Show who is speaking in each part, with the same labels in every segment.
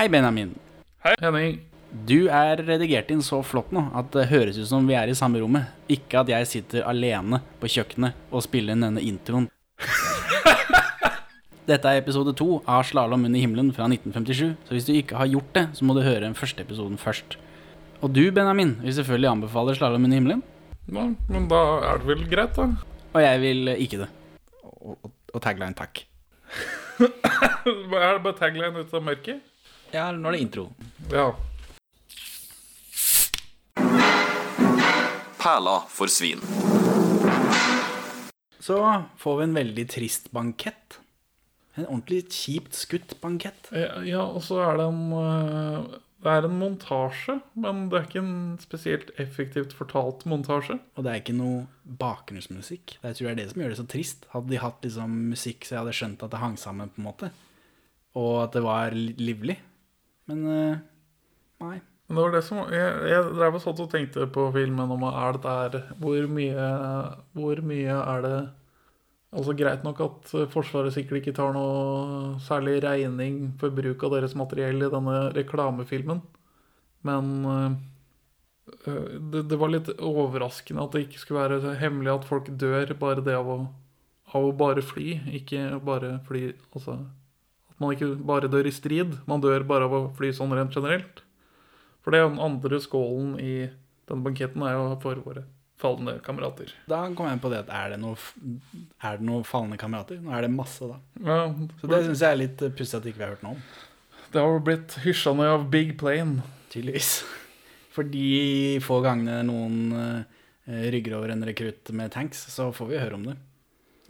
Speaker 1: Hei, Benjamin.
Speaker 2: Hei, Henning.
Speaker 1: Du er redigert inn så flott nå at det høres ut som vi er i samme rommet. Ikke at jeg sitter alene på kjøkkenet og spiller inn denne introen. Dette er episode to av 'Slalåm under himmelen' fra 1957, så hvis du ikke har gjort det, så må du høre den første episoden først. Og du, Benjamin, vil selvfølgelig anbefale 'Slalåm under himmelen',
Speaker 2: Ja, men da er det vel greit, da.
Speaker 1: og jeg vil ikke det. Og, og, og tagline takk.
Speaker 2: Er det bare tagline ut av mørket?
Speaker 1: Ja, nå er det intro.
Speaker 2: Ja.
Speaker 3: Perla for svin.
Speaker 1: Så får vi en veldig trist bankett. En ordentlig kjipt skutt bankett.
Speaker 2: Ja, ja, og så er det en øh, Det er en montasje, men det er ikke en spesielt effektivt fortalt montasje.
Speaker 1: Og det er ikke noe bakgrunnsmusikk. Det tror det er det som gjør det så trist. Hadde de hatt liksom musikk så jeg hadde skjønt at det hang sammen, på en måte. Og at det var livlig. Men eh, nei.
Speaker 2: Men det var det som Jeg, jeg drev og satt og tenkte på filmen om er det der Hvor mye Hvor mye er det? Altså Greit nok at Forsvaret sikkert ikke tar noe særlig regning for bruk av deres materiell i denne reklamefilmen, men eh, eh, det, det var litt overraskende at det ikke skulle være hemmelig at folk dør bare det av å, av å bare fly, ikke bare fly Altså man ikke bare dør i strid, man dør bare av å fly sånn rent generelt. For det er den andre skålen i denne banketten er jo for våre falne kamerater.
Speaker 1: Da kom jeg på det at er det noen noe falne kamerater? Nå er det masse, da.
Speaker 2: Ja,
Speaker 1: Så det syns jeg er litt pussig at ikke vi har hørt noe om.
Speaker 2: det har blitt hysja ned av Big Plane.
Speaker 1: Tydeligvis. For de få gangene noen eh, rygger over en rekrutt med tanks, så får vi høre om det.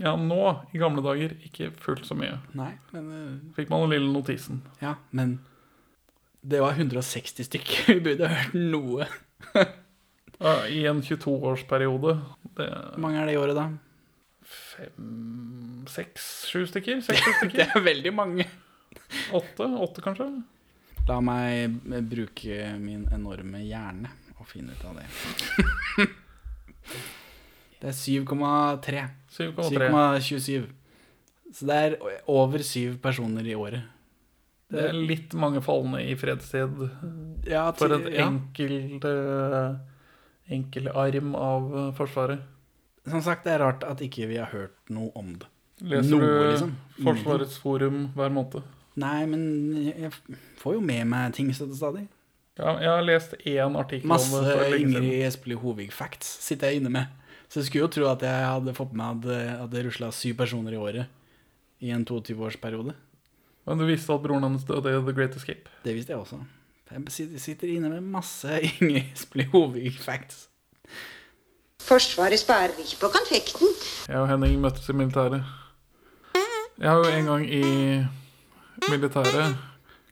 Speaker 2: Ja, nå, i gamle dager, ikke fullt så mye.
Speaker 1: Nei, men eh,
Speaker 2: Fikk man den lille notisen.
Speaker 1: Ja, men det var 160 stykker. Vi burde hørt noe.
Speaker 2: Ja, I en 22-årsperiode. Det
Speaker 1: Hvor mange er det i året, da?
Speaker 2: fem, seks, sju stykker? Seks, sju
Speaker 1: Det er veldig mange.
Speaker 2: Åtte? Åtte, kanskje?
Speaker 1: La meg eh, bruke min enorme hjerne og finne ut av det. Det er 7,3.
Speaker 2: 7,3.
Speaker 1: 7,27. Så det er over syv personer i året.
Speaker 2: Det er litt mange falne i fredstid
Speaker 1: Ja,
Speaker 2: for
Speaker 1: til-
Speaker 2: en
Speaker 1: ja.
Speaker 2: enkel, eh, enkel arm av Forsvaret.
Speaker 1: Som sagt, det er rart at ikke vi har hørt noe om det.
Speaker 2: Leser
Speaker 1: Noe,
Speaker 2: du
Speaker 1: liksom.
Speaker 2: Forsvarets forum hver måned?
Speaker 1: Nei, men jeg får jo med meg ting stadig.
Speaker 2: Ja, jeg har lest én artikkel
Speaker 1: Masse
Speaker 2: om det Masse
Speaker 1: Ingrid. Espelid Hovig-facts sitter jeg inne med. Så jeg skulle jo tro at jeg hadde fått med at at det rusla syv personer i året i en 22-årsperiode.
Speaker 2: Men du visste at broren hans døde i The Great Escape?
Speaker 1: Det visste jeg også. Jeg sitter inne med masse Ingrid Hovig-facts.
Speaker 4: Forsvaret sparer ikke på konfekten.
Speaker 2: Jeg og Henning møttes i militæret. Jeg har jo en gang i militæret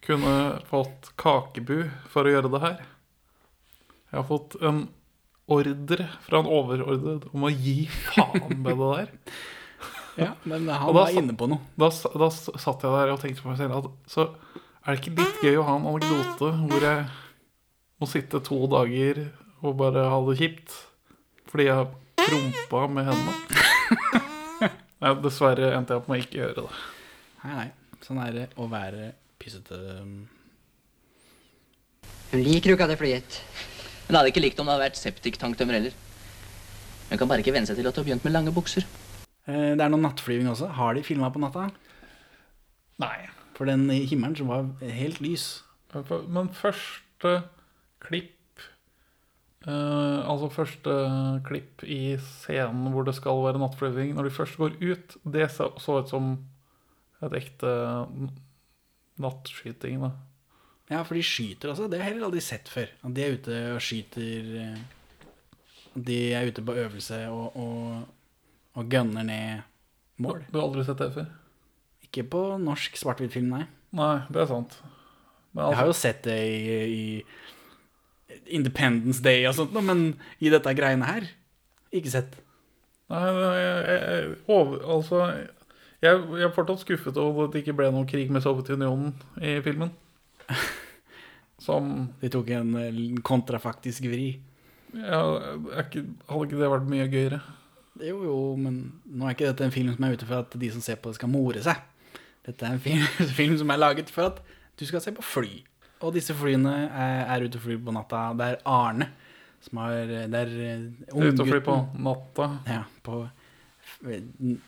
Speaker 2: kunne fått kakebu for å gjøre det her. Jeg har fått en ordre fra en overordnet om å gi faen med det der.
Speaker 1: Ja, men han
Speaker 2: da
Speaker 1: var inne på noe.
Speaker 2: Da, da, da satt jeg der og tenkte på meg selv at så er det ikke litt gøy å ha en anekdote hvor jeg må sitte to dager og bare ha det kjipt fordi jeg prompa med hendene? Nei, dessverre endte jeg opp med å ikke gjøre det.
Speaker 1: Nei, nei. Sånn er det å være pissete.
Speaker 5: Hun liker jo ikke at det flyet.
Speaker 6: Hun hadde ikke likt om det hadde vært septiktanktømmer heller. Hun kan bare ikke venne seg til at du har begynt med lange bukser.
Speaker 1: Eh, Det er noe nattflyving også. Har de filma på natta?
Speaker 2: Nei.
Speaker 1: For den i himmelen som var helt lys.
Speaker 2: Men første klipp eh, Altså første klipp i scenen hvor det skal være nattflyving, når de først går ut, det så, så ut som et ekte nattskyting, da.
Speaker 1: Ja, for de skyter altså. Det har jeg heller aldri sett før. At de er ute og skyter eh, de er ute på øvelse og, og, og gunner ned mål.
Speaker 2: Du har aldri sett det før?
Speaker 1: Ikke på norsk svart-hvitt-film, nei.
Speaker 2: Nei, det er sant. Men
Speaker 1: Jeg har
Speaker 2: altså,
Speaker 1: jo sett det i, i Independence Day og sånt, men i dette greiene her ikke sett.
Speaker 2: nei, jeg, jeg, over, altså jeg, jeg er fortsatt skuffet over at det ikke ble noen krig med Sovjetunionen i filmen. Som
Speaker 1: De tok en eh, kontrafaktisk vri.
Speaker 2: ja, ikke, Hadde ikke det vært mye gøyere?
Speaker 1: Jo, jo, men nå er ikke dette en film som er ute for at de som ser på det, skal more seg. Dette er en film, film som er laget for at Du skal se på fly. Og disse flyene er, er ute og flyr på natta. Det er Arne som har Det er unggutten
Speaker 2: Ute og fly på natta.
Speaker 1: Ja, på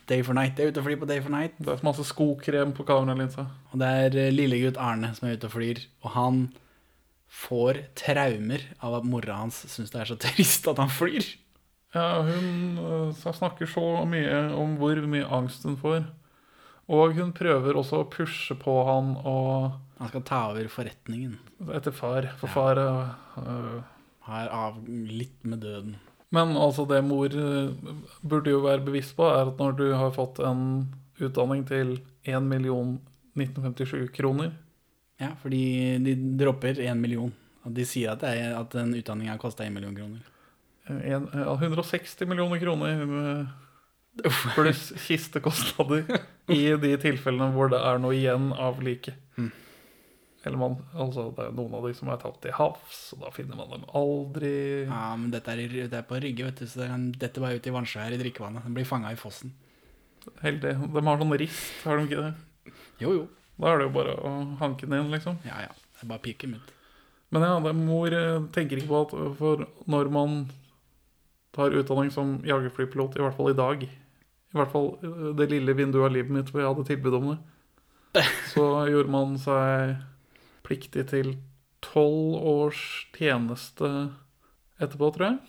Speaker 1: Day for Night. Det er ute og flyr på Day for Night.
Speaker 2: Det er masse skokrem på kameralinsa.
Speaker 1: Og det er eh, lillegutt Arne som er ute og flyr. Og han får traumer av at mora hans syns det er så trist at han flyr.
Speaker 2: Ja, hun øh, snakker så mye om hvor mye angst hun får. Og hun prøver også å pushe på han og
Speaker 1: Han skal ta over forretningen.
Speaker 2: etter far. For far øh,
Speaker 1: Har av litt med døden.
Speaker 2: Men altså det mor burde jo være bevisst på, er at når du har fått en utdanning til 1 million 1957 kroner
Speaker 1: Ja, fordi de dropper én million. Og de sier at, det er, at den utdanninga kosta én million kroner.
Speaker 2: en, 160 millioner kroner pluss kistekostnader i de tilfellene hvor det er noe igjen av liket.
Speaker 1: Mm.
Speaker 2: Eller man, altså Det er noen av de som er tatt til havs, og da finner man dem aldri.
Speaker 1: Ja, men dette er, det er på Rygge, vet du, så det kan- dette bare ut i vannskeia i drikkevannet. Den blir fanga i fossen.
Speaker 2: Heldig. De har sånn rist, har de ikke det?
Speaker 1: Jo, jo.
Speaker 2: Da er det jo bare å hanke den inn, liksom.
Speaker 1: Ja, ja. Det er bare dem ut.
Speaker 2: Men ja, det, mor eh, tenker ikke på at for når man tar utdanning som jagerflypilot, i hvert fall i dag I hvert fall eh, det lille vinduet av livet mitt hvor jeg hadde tilbud om det, så gjorde man seg pliktig til tolv års tjeneste etterpå, tror jeg.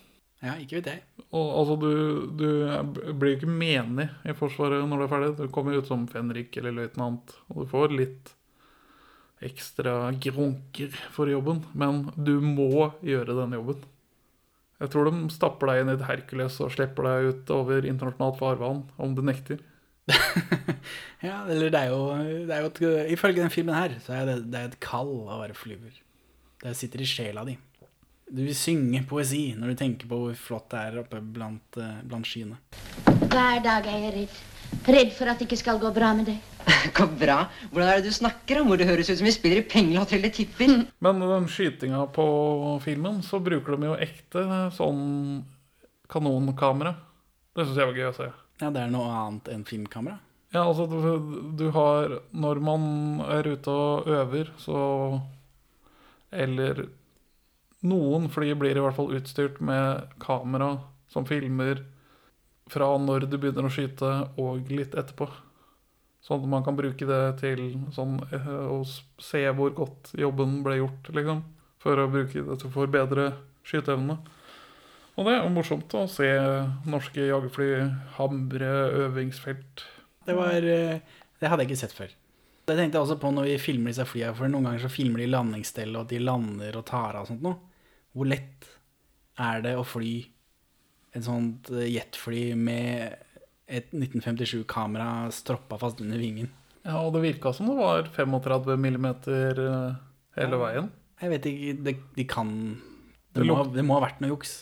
Speaker 1: Ja, ikke vet jeg.
Speaker 2: Og altså, du, du blir jo ikke menig i Forsvaret når du er ferdig. Du kommer ut som fenrik eller løytnant, og du får litt ekstra grunker for jobben. Men du må gjøre denne jobben. Jeg tror de stapper deg inn i et Hercules og slipper deg ut over internasjonalt farvann om du nekter.
Speaker 1: Ja, eller det er jo, det er jo et, Ifølge den filmen her, så er det, det er et kall å være flyver. Det sitter i sjela di. Du vil synge poesi når du tenker på hvor flott det er oppe blant, eh, blant skyene.
Speaker 3: Hver dag er jeg redd. Redd for at det ikke skal gå bra med deg.
Speaker 5: Gå bra. Hvordan er det du snakker om? Hvor det høres ut som vi spiller i Pengelott eller Tipper?
Speaker 2: Men den skytinga på filmen, så bruker de jo ekte sånn kanonkamera. Det syns jeg var gøy å se.
Speaker 1: Ja, det er noe annet enn filmkamera.
Speaker 2: Ja, altså du, du har Når man er ute og øver, så Eller noen fly blir i hvert fall utstyrt med kamera som filmer fra når du begynner å skyte, og litt etterpå. Sånn at man kan bruke det til sånn eh, å se hvor godt jobben ble gjort, liksom. For å bruke det til å forbedre skyteevnene. Og det er jo morsomt å se norske jagerfly hamre øvingsfelt.
Speaker 1: Det var eh, Det hadde jeg ikke sett før. Det tenkte jeg også på når vi filmer disse flyene, for noen ganger så filmer de landingsstellet, og de lander og tar av og sånt noe. Hvor lett er det å fly et sånt eh, jetfly med et 1957-kamera stroppa fast under vingen?
Speaker 2: Ja, og det virka som det var 35 millimeter eh, hele veien.
Speaker 1: Jeg vet ikke, De, de kan
Speaker 2: Det
Speaker 1: det må, det må ha vært noe juks.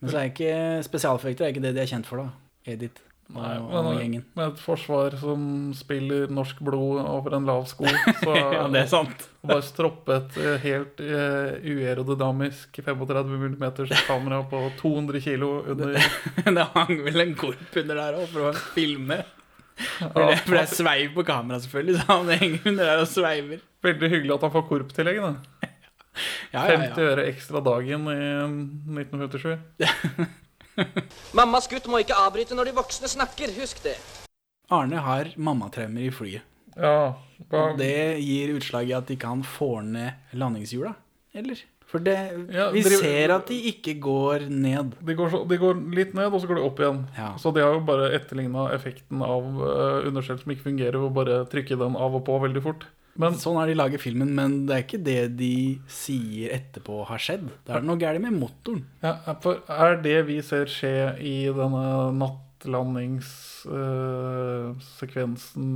Speaker 1: Men så er ikke spesialeffekter er ikke det de er kjent for, da. Edith og,
Speaker 2: Nei,
Speaker 1: og
Speaker 2: men
Speaker 1: gjengen.
Speaker 2: med et forsvar som spiller norsk blod over en lav sko, så
Speaker 1: Ja, det er sant.
Speaker 2: bare stroppe et eh, helt uh, uerodynamisk 35 mm kamera på 200 kilo under
Speaker 1: det hang vel en korp under der òg, for å filme. For det, for det er sveiv på kamera, selvfølgelig, så han henger under der og sveiver.
Speaker 2: Veldig hyggelig at han får korptillegg, da.
Speaker 1: Ja, ja,
Speaker 2: 50 øre ekstra dagen i 1957.
Speaker 7: Mammas gutt må ikke avbryte når de voksne snakker, husk det.
Speaker 1: Arne har mammatraumer i flyet.
Speaker 2: Ja, Bare...
Speaker 1: Og det gir utslag i at de ikke han får ned landingshjula, eller? For det,
Speaker 2: Ja,
Speaker 1: vi
Speaker 2: driv-
Speaker 1: ser at de ikke går ned.
Speaker 2: de, går så, de går litt ned, og så går de opp igjen.
Speaker 1: Ja.
Speaker 2: Så de har jo bare etterligna effekten av uh, understell som ikke fungerer, ved å bare trykke den av og på veldig fort. Men
Speaker 1: Sånn har de laget filmen, men det er ikke det de sier etterpå har skjedd. Det er noe galt med motoren.
Speaker 2: Ja, for er det vi ser skje i denne nattlandingssekvensen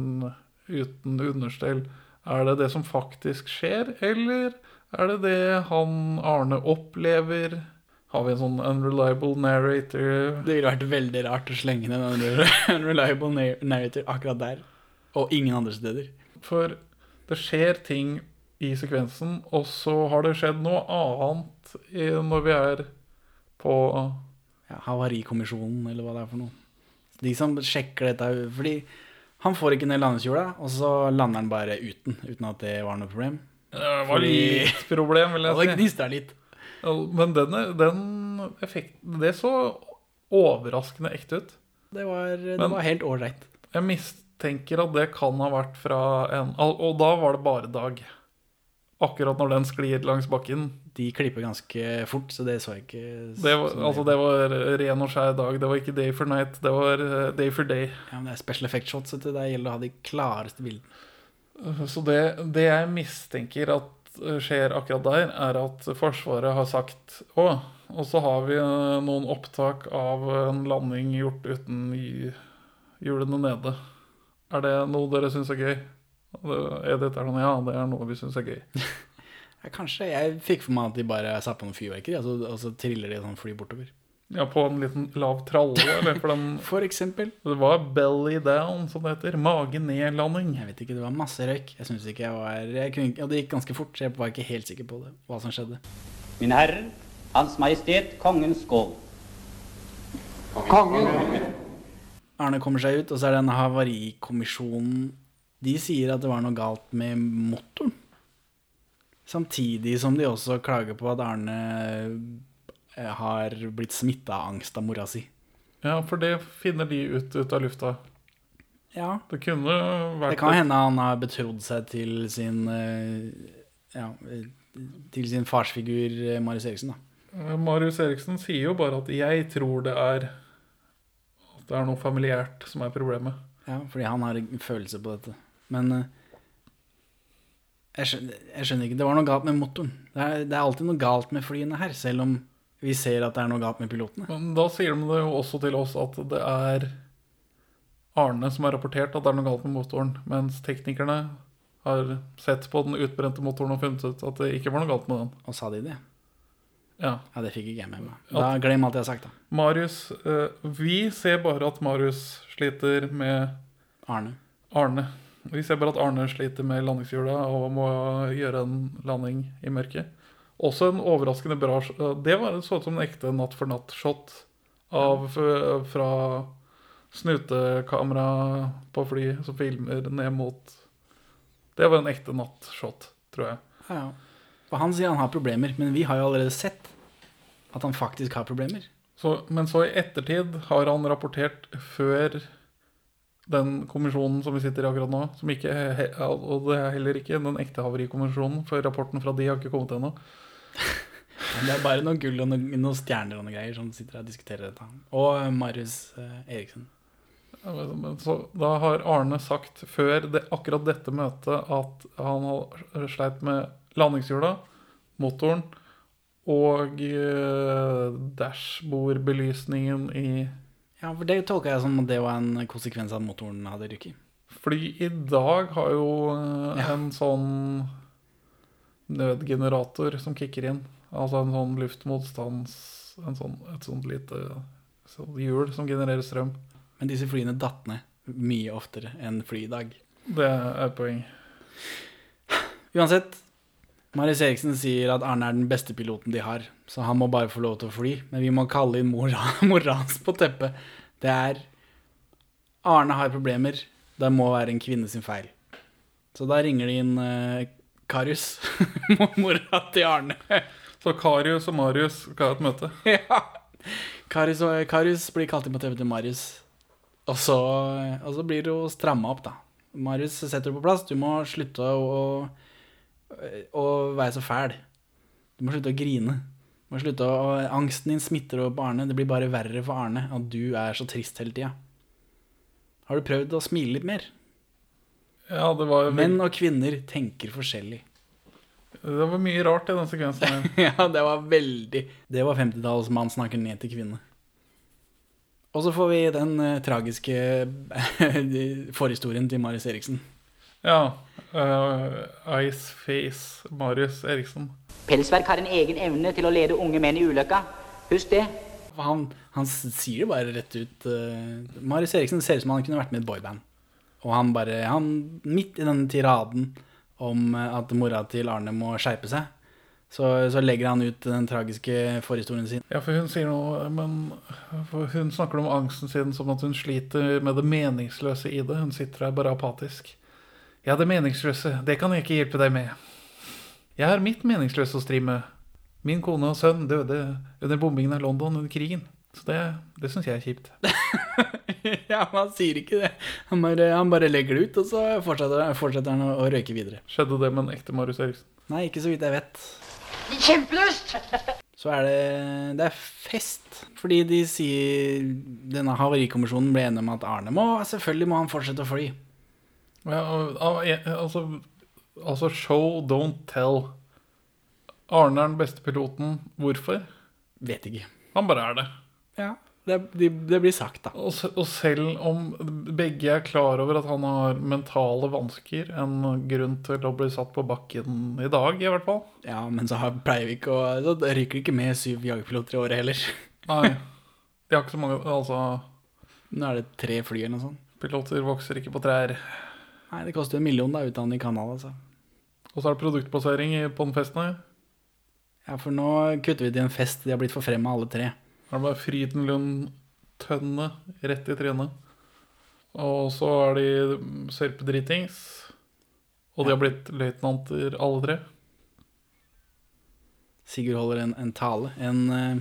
Speaker 2: uten understell, er det det som faktisk skjer, eller er det det han Arne opplever? Har vi en sånn unreliable narrator?
Speaker 1: Det ville vært veldig rart å slenge inn en unreliable narrator akkurat der. Og ingen andre steder.
Speaker 2: For det skjer ting i sekvensen, og så har det skjedd noe annet i, når vi er på
Speaker 1: ja, Havarikommisjonen, eller hva det er for noe. De som sjekker dette Fordi han får ikke ned landingshjula, og så lander han bare uten, uten at det var noe problem.
Speaker 2: Det var
Speaker 1: Fordi-
Speaker 2: litt problem, vil
Speaker 1: det
Speaker 2: jeg si.
Speaker 1: gnista litt.
Speaker 2: Ja, Men den, den effekten Det så overraskende ekte ut.
Speaker 1: Det var, det var helt ålreit.
Speaker 2: Jeg mistenker at det kan ha vært fra en Og da var det bare Dag. Akkurat når den sklir langs bakken.
Speaker 1: De klipper ganske fort, så det så jeg ikke
Speaker 2: Det var, altså det var ren og skjær dag. Det var ikke day for night, det var eh, day for day.
Speaker 1: Ja, men det er special effect shots, så. Det gjelder å ha de klareste bildene.
Speaker 2: Så det, det jeg mistenker at eh, skjer akkurat der, er at Forsvaret har sagt Å, og så har vi eh, noen opptak av en landing gjort uten hjulene nede. Er det noe dere syns er gøy? Er noe Ja, det er noe vi syns er gøy.
Speaker 1: Ja, kanskje. Jeg fikk for meg at de bare satte på noen fyrverkeri, og så, og så triller de sånn fly bortover.
Speaker 2: Ja, på en liten lav tralle, eller for den
Speaker 1: For eksempel.
Speaker 2: Det var belly down, som det heter. Mage ned-landing.
Speaker 1: Jeg vet ikke, det var masse røyk. Jeg synes ikke jeg var jeg kunne, Og det gikk ganske fort, så jeg var ikke helt sikker på det, hva som skjedde.
Speaker 8: Mine herrer, Hans Majestet Kongens skål.
Speaker 1: Arne kommer seg ut, og så er det en havarikommisjon De sier at det var noe galt med motoren. Samtidig som de også klager på at Arne eh, har blitt smitta av angst av mora si.
Speaker 2: Ja, for det finner de ut, ut av lufta.
Speaker 1: Ja.
Speaker 2: Det kunne vært
Speaker 1: Det kan hende han har betrodd seg til sin eh, Ja, til sin farsfigur eh, Marius Eriksen, da.
Speaker 2: Marius Eriksen sier jo bare at 'jeg tror det er det er noe familiært som er problemet'.
Speaker 1: Ja, fordi han har en følelse på dette. Men eh, jeg, skjønner, jeg skjønner ikke. Det var noe galt med motoren. Det er, det er alltid noe galt med flyene her, selv om vi ser at det er noe galt med pilotene.
Speaker 2: Men da sier de det jo også til oss at det er Arne som har rapportert at det er noe galt med motoren, mens teknikerne har sett på den utbrente motoren og funnet ut at det ikke var noe galt med den.
Speaker 1: Og sa de det?
Speaker 2: Ja.
Speaker 1: Ja, det fikk ikke jeg med meg. Da Glem alt jeg har sagt, da.
Speaker 2: Marius eh, Vi ser bare at Marius sliter med
Speaker 1: Arne.
Speaker 2: Arne. Vi ser bare at Arne sliter med landingshjula og må gjøre en landing i mørket. Også en overraskende bra eh, Det var så ut som en ekte natt for natt-shot fra snutekamera på fly som filmer ned mot Det var en ekte natt-shot, tror jeg.
Speaker 1: Ja, ja. For han sier han har problemer, men vi har jo allerede sett at han faktisk har problemer.
Speaker 2: Så, men så i ettertid har han rapportert før den kommisjonen som vi sitter i akkurat nå, som ikke, og det er heller ikke den ekte havarikommisjonen, for rapporten fra de har ikke kommet ennå.
Speaker 1: Det er bare noe gull og noen, noen stjerner og noe greier som sitter og diskuterer dette. Og eh, Marius eh, Eriksen.
Speaker 2: Så da har Arne sagt før det, akkurat dette møtet at han har sleit med landingshjula, motoren og eh, dashbordbelysningen i
Speaker 1: Ja, for det tolka jeg som at det var en konsekvens av at motoren hadde rykket.
Speaker 2: Fly i dag har jo eh,
Speaker 1: Ja.
Speaker 2: en sånn nødgenerator som kicker inn. Altså en sånn luftmotstands... En sånn, et sånt lite sånn hjul som genererer strøm.
Speaker 1: Men disse flyene datt ned mye oftere enn fly i dag.
Speaker 2: Det er et poeng.
Speaker 1: Uansett, Marius Eriksen sier at Arne er den beste piloten de har, så han må bare få lov til å fly. Men vi må kalle inn mora, mora hans på teppet. Det er Arne har problemer. Det må være en kvinne sin feil. Så da ringer de inn eh, Karius, mora til Arne.
Speaker 2: Så Karius og Marius skal ha et møte.
Speaker 1: ja. Karius, og, Karius blir kalt inn på TV til Marius. Og så, og så blir det jo stramma opp, da. Marius setter det på plass. Du må slutte å, å, være så fæl. Du må slutte å grine. Du må slutte å, angsten din smitter over på Arne. Det blir bare verre for Arne at du er så trist hele tida. Har du prøvd å smile litt mer?
Speaker 2: Ja, det var, jo
Speaker 1: Menn og kvinner tenker forskjellig.
Speaker 2: det var mye rart i den sekvensen.
Speaker 1: ja, det var veldig Det var 50-tallsmann snakker ned til kvinne. Og så får vi den uh, tragiske forhistorien til Marius Eriksen.
Speaker 2: Ja. Uh, Iceface Marius Eriksen.
Speaker 8: Pelsverk har en egen evne til å lede unge menn i ulykka. Husk det.
Speaker 1: Han, han sier det bare rett ut. Uh, Marius Eriksen ser ut som han kunne vært med i et boyband. Og han bare han, Midt i denne tiraden om eh, at mora til Arne må skjerpe seg, så, så legger han ut den tragiske forhistorien sin.
Speaker 2: Ja, for hun sier noe Men for hun snakker om angsten sin som at hun sliter med det meningsløse i det. Hun sitter der bare apatisk. Ja, det meningsløse, det kan jeg ikke hjelpe deg med. Jeg har mitt meningsløse å stri med. Min kone og sønn døde under bombingen av London under krigen. Så det, det syns jeg er kjipt.
Speaker 1: ja, men han sier ikke det. Han bare, han bare legger det ut, og så fortsetter, fortsetter han å, å røyke videre.
Speaker 2: Skjedde det med en ekte Marius Eriksen?
Speaker 1: Nei, ikke så vidt jeg vet.
Speaker 3: Kjempelyst!
Speaker 1: Så er det, det er fest, fordi de sier Denne havarikommisjonen ble enige om at Arne må Selvfølgelig må han fortsette å fly.
Speaker 2: Ja, jeg- altså, altså show, don't tell. Arne er den beste piloten. Hvorfor?
Speaker 1: Vet ikke.
Speaker 2: Han bare er det.
Speaker 1: Ja, det, de, det blir sagt, da.
Speaker 2: Og, og selv om begge er klar over at han har mentale vansker, en grunn til å bli satt på bakken i dag, i hvert fall.
Speaker 1: Ja, men så har- pleier vi ikke å Så ryker det ikke med syv jagerpiloter i året heller.
Speaker 2: Nei. De har ikke så mange Altså,
Speaker 1: Nå er det tre fly eller noe sånt.
Speaker 2: piloter vokser ikke på trær.
Speaker 1: Nei, det koster en million da, å utdanne i Canada, altså.
Speaker 2: Og så er det produktplassering på den festen her.
Speaker 1: Ja, for nå kutter vi til en fest. De har blitt forfremma alle tre.
Speaker 2: Er det bare Frydenlund-tønne rett i trynet. Og så er de sørpedritings. Og de har blitt løytnanter, alle tre.
Speaker 1: Sigurd holder en, en tale. En, eh,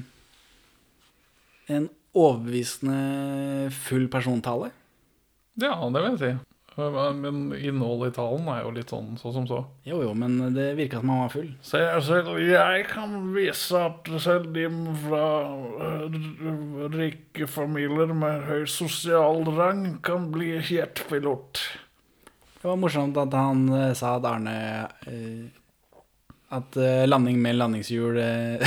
Speaker 1: en overbevisende full persontale.
Speaker 2: Ja, det vil jeg si. Men innholdet i talen er jo litt sånn så som så.
Speaker 1: Jo, jo, men det virka som han var full.
Speaker 2: Så jeg, selv, jeg kan vise at selv de fra øh, rike familier med høy sosial rang kan bli jetpilot.
Speaker 1: Det var morsomt at han eh, sa at Arne eh, At landing med landingshjul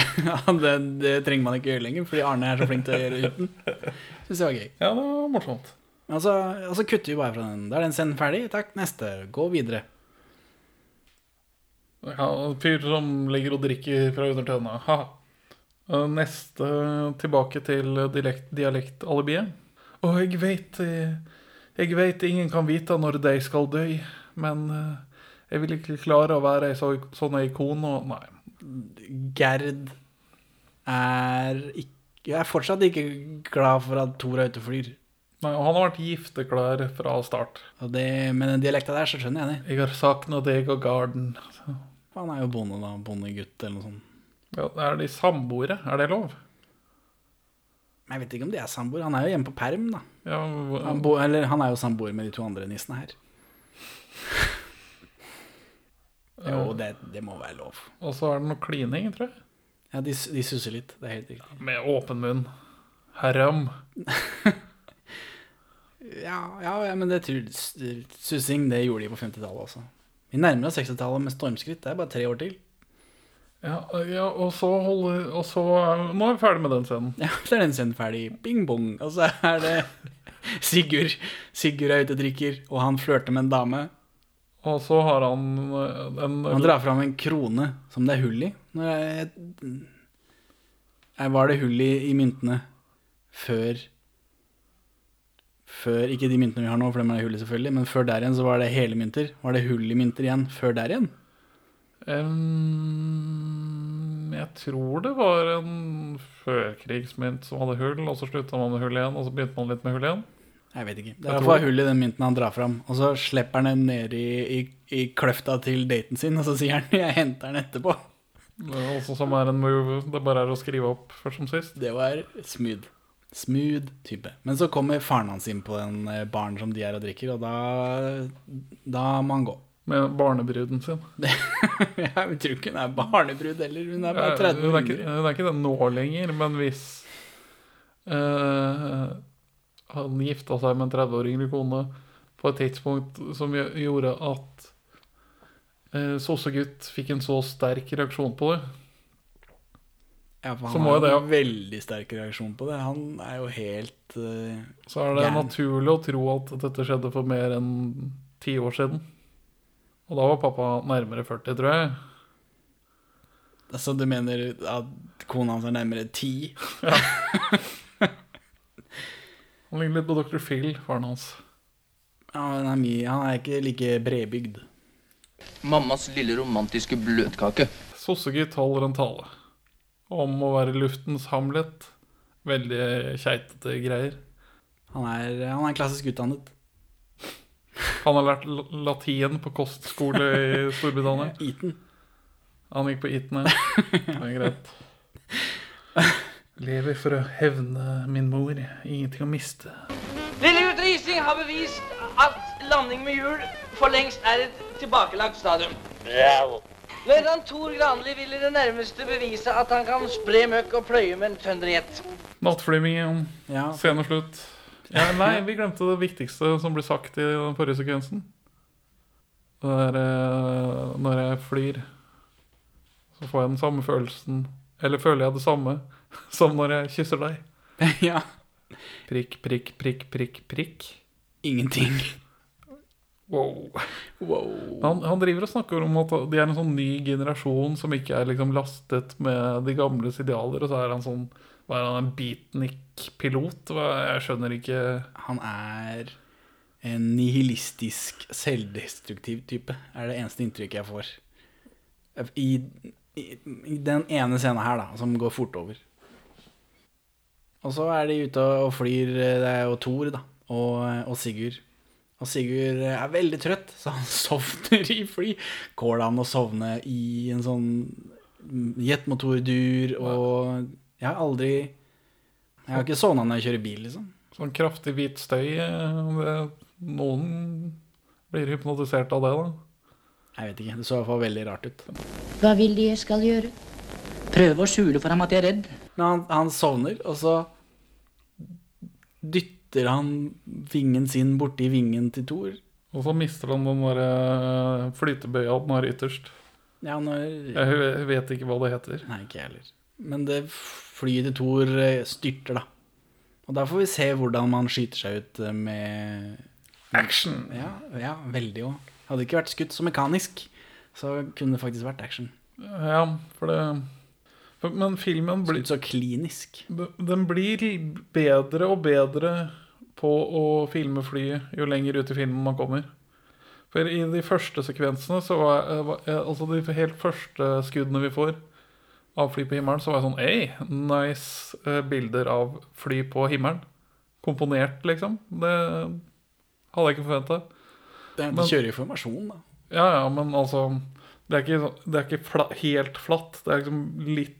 Speaker 1: det, det trenger man ikke gjøre lenger, fordi Arne er så flink til å gjøre uten. Syns jeg var gøy.
Speaker 2: Ja, det var morsomt.
Speaker 1: Og så, og så kutter vi bare fra den. Da er den scenen ferdig. Takk, neste. Gå videre.
Speaker 2: Ja, fyr som ligger og drikker fra under tønna. Ha. Neste tilbake til dialekt, dialektalibiet. Og jeg vet eh, Jeg veit ingen kan vite når de skal dø, men eh, jeg vil ikke klare å være ei så, sånn ikon og Nei.
Speaker 1: Gerd er ikke Jeg er fortsatt ikke glad for at ute og flyr.
Speaker 2: Nei, og han har vært gifteklar fra start.
Speaker 1: Og det, med den dialekta der, så skjønner jeg det.
Speaker 2: Jeg har savna deg og garden.
Speaker 1: Han er jo bonde, da. Bondegutt eller noe sånt.
Speaker 2: Ja, er de samboere? Er det lov?
Speaker 1: Men jeg vet ikke om de er samboere. Han er jo hjemme på perm, da.
Speaker 2: Ja,
Speaker 1: Han, bo, eller, han er jo samboer med de to andre nissene her. Jo, det, det må være lov.
Speaker 2: Og så er det noe klining, tror jeg.
Speaker 1: Ja, de, de susser litt. Det er helt riktig.
Speaker 2: Med åpen munn. Haram.
Speaker 1: Ja, ja, men det Sussing, det gjorde de på 50-tallet også. Vi nærmer oss 60-tallet med stormskritt. Det er bare tre år til.
Speaker 2: Ja, ja og så holder Og så er- Nå er vi ferdig med den scenen.
Speaker 1: Ja, så er den scenen ferdig. Bing bong. Og så er det Sigurd. Sigurd er ute og drikker, og han flørter med en dame.
Speaker 2: Og så har han eh, en
Speaker 1: Han drar fram en krone som det er hull i. Når jeg, jeg var det hull i, i myntene før Før Ikke de myntene vi har nå, for dem er hullet hull i, selvfølgelig. Men før der igjen så var det hele mynter. Var det hull i mynter igjen før der igjen?
Speaker 2: Um, Jeg tror det var en førkrigsmynt som hadde hull, og så slutta man med hull igjen, og så begynte man litt med hull igjen.
Speaker 1: Jeg vet ikke. Det er i hvert
Speaker 2: tror
Speaker 1: fall hull i den mynten han drar fram. Og så slipper han den ned i, i, i kløfta til daten sin, og så sier han 'jeg henter den etterpå'.
Speaker 2: Det er Også som er en move det bare er å skrive opp først som sist.
Speaker 1: Det var smooth. Smooth type. Men så kommer faren hans inn på den eh, baren som de er og drikker, og da, da må han gå.
Speaker 2: Med barnebruden sin.
Speaker 1: Jeg tror ikke hun er barnebrud heller, hun er bare
Speaker 2: Eh,
Speaker 1: 30
Speaker 2: Hun er ikke, hun er ikke det nå lenger, men hvis uh, han gifta seg med en 30 år yngre kone på et tidspunkt som gjorde at uh, Sossegutt fikk en så sterk reaksjon på det
Speaker 1: Ja, for
Speaker 2: så
Speaker 1: han
Speaker 2: må
Speaker 1: har
Speaker 2: jo
Speaker 1: en veldig sterk reaksjon på det. Han er jo helt uh,
Speaker 2: Så er det
Speaker 1: Gæren.
Speaker 2: naturlig å tro at dette skjedde for mer enn ti år siden. Og da var pappa nærmere 40, tror jeg.
Speaker 1: Altså, du mener at kona hans er nærmere ti?
Speaker 2: Han ligner litt på Dr. Phil, faren hans.
Speaker 1: Ja, han, er mye, han er ikke like bredbygd.
Speaker 6: Mammas lille romantiske bløtkake.
Speaker 2: Sossegutt holder en tale om å være luftens Hamlet. Veldig keitete greier.
Speaker 1: Han er, han er klassisk utdannet.
Speaker 2: Han har lært latin på kostskole i Storbritannia.
Speaker 1: Eton.
Speaker 2: Han gikk på Eton, ja. Det er greit. Lever for å hevne min mor. Ingenting å miste.
Speaker 7: Lille gutt Rising har bevist at landing med hjul for lengst er et tilbakelagt stadium. Løytnant Tor Granli vil i det nærmeste bevise at han kan spre møkk og pløye med en Thunderjet.
Speaker 2: Nattflyming,
Speaker 1: Ja,
Speaker 2: sceneslutt. Ja, nei, vi glemte det viktigste som ble sagt i den forrige sekvensen. Det er eh, når jeg flyr, så får jeg den samme følelsen Eller føler jeg det samme som når jeg kysser deg.
Speaker 1: ja.
Speaker 2: Prikk, prikk, prikk, prikk, prikk.
Speaker 1: Ingenting.
Speaker 2: Wow.
Speaker 1: Wow.
Speaker 2: Han, han driver og snakker om at de er en sånn ny generasjon som ikke er liksom lastet med de gamles idealer, og så er han sånn Hva er han, en beatnik-pilot? Jeg skjønner ikke
Speaker 1: Han er en nihilistisk, selvdestruktiv type, er det eneste inntrykket jeg får. I, i, i den ene scenen her, da, som går fort over. Og så er de ute og flyr, det er jo Thor, da, og, og Sigurd. Og Sigurd er veldig trøtt, så han sovner i fly. Går det an å sovne i en sånn jetmotordur, og jeg har aldri Jeg har ikke sovna når jeg kjører bil, liksom.
Speaker 2: sånn kraftig hvit støy. eh, noen blir hypnotisert av det, da.
Speaker 1: Jeg vet ikke, det så i hvert fall veldig rart ut.
Speaker 3: Hva vil de jeg skal gjøre?
Speaker 8: Prøve å skjule for ham at jeg er redd.
Speaker 1: Men han, han sovner, og så dytter han vingen sin borti vingen til Thor.
Speaker 2: Og så mister han den der eh, flytebøya den har ytterst.
Speaker 1: Ja, når
Speaker 2: Jeg vet ikke hva det heter.
Speaker 1: Nei, ikke jeg heller. Men det flyet til Thor eh, styrter, da. Og da får vi se hvordan man skyter seg ut eh, med
Speaker 2: Action!
Speaker 1: Ja, ja veldig òg. Hadde det ikke vært skutt så mekanisk, så kunne det faktisk vært action.
Speaker 2: Ja, for det Men filmen blir
Speaker 1: så klinisk.
Speaker 2: Den blir bedre og bedre på å filme flyet jo lenger ut i filmen man kommer. For i de første sekvensene, så var, var altså de helt første skuddene vi får av fly på himmelen, så var jeg sånn Ei, nice eh, bilder av fly på himmelen. Komponert, liksom. Det hadde jeg ikke forventa.
Speaker 1: Det, de kjører jo formasjon, da.
Speaker 2: Ja, ja, men altså Det er ikke, det er ikke fla, helt flatt. Det er liksom litt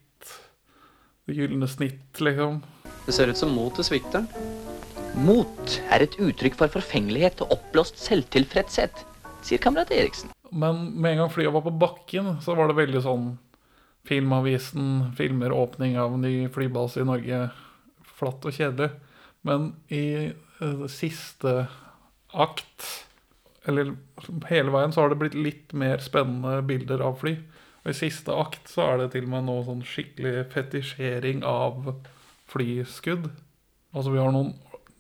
Speaker 2: gylne snitt, liksom.
Speaker 9: Det ser ut som motet svikter.
Speaker 5: Mot er et uttrykk for forfengelighet og oppblåst selvtilfredshet, sier kamerat Eriksen.
Speaker 2: Men med en gang flyet var på bakken, så var det veldig sånn Filmavisen filmer åpning av ny flybase i Norge. Flatt og kjedelig. Men i uh, siste akt, eller hele veien, så har det blitt litt mer spennende bilder av fly. Og i siste akt så er det til og med noe sånn skikkelig fetisjering av flyskudd. Altså vi har noen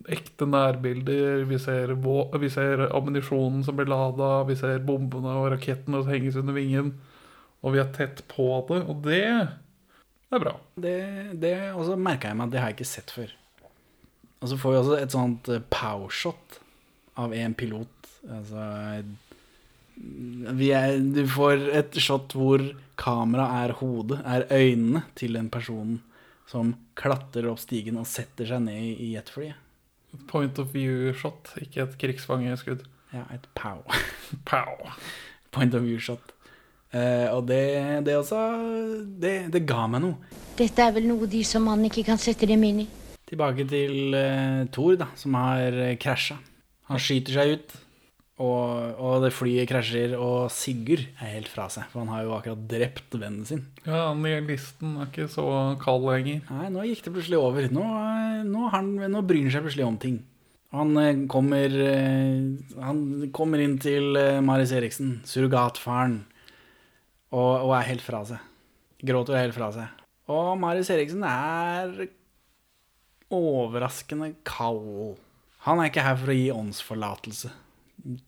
Speaker 2: ekte nærbilder, vi ser, vi ser ammunisjonen som blir lada, vi ser bombene og rakettene som henges under vingen, og vi er tett på det, og det er bra.
Speaker 1: Det, det også merka jeg meg at det har jeg ikke sett før. Og så får vi også et sånt eh, powershot av en pilot. Altså er, Du får et shot hvor kamera er hodet, er øynene til en person som klatrer opp stigen og setter seg ned i jetflyet.
Speaker 2: Point of view-shot, ikke et krigsfangeskudd.
Speaker 1: Ja, et pow.
Speaker 2: Pow!
Speaker 1: Point of view-shot. Eh, og det, det også det, det ga meg noe.
Speaker 3: Dette er vel noe de som mann ikke kan sette dem inn i.
Speaker 1: Tilbake til uh, Thor, da, som har uh, krasja. Han skyter seg ut, og, og det flyet krasjer, og Sigurd er helt fra seg. For han har jo akkurat drept vennen sin.
Speaker 2: Ja, nihilisten er ikke så kald lenger.
Speaker 1: Nei, nå gikk det plutselig over. Nå, nå, han, nå bryr han seg plutselig om ting. Han eh, kommer, eh, han kommer inn til eh, Maris Eriksen, surrogatfaren, og, og er helt fra seg. Gråter helt fra seg. Og Maris Eriksen er overraskende kald. Han er ikke her for å gi åndsforlatelse.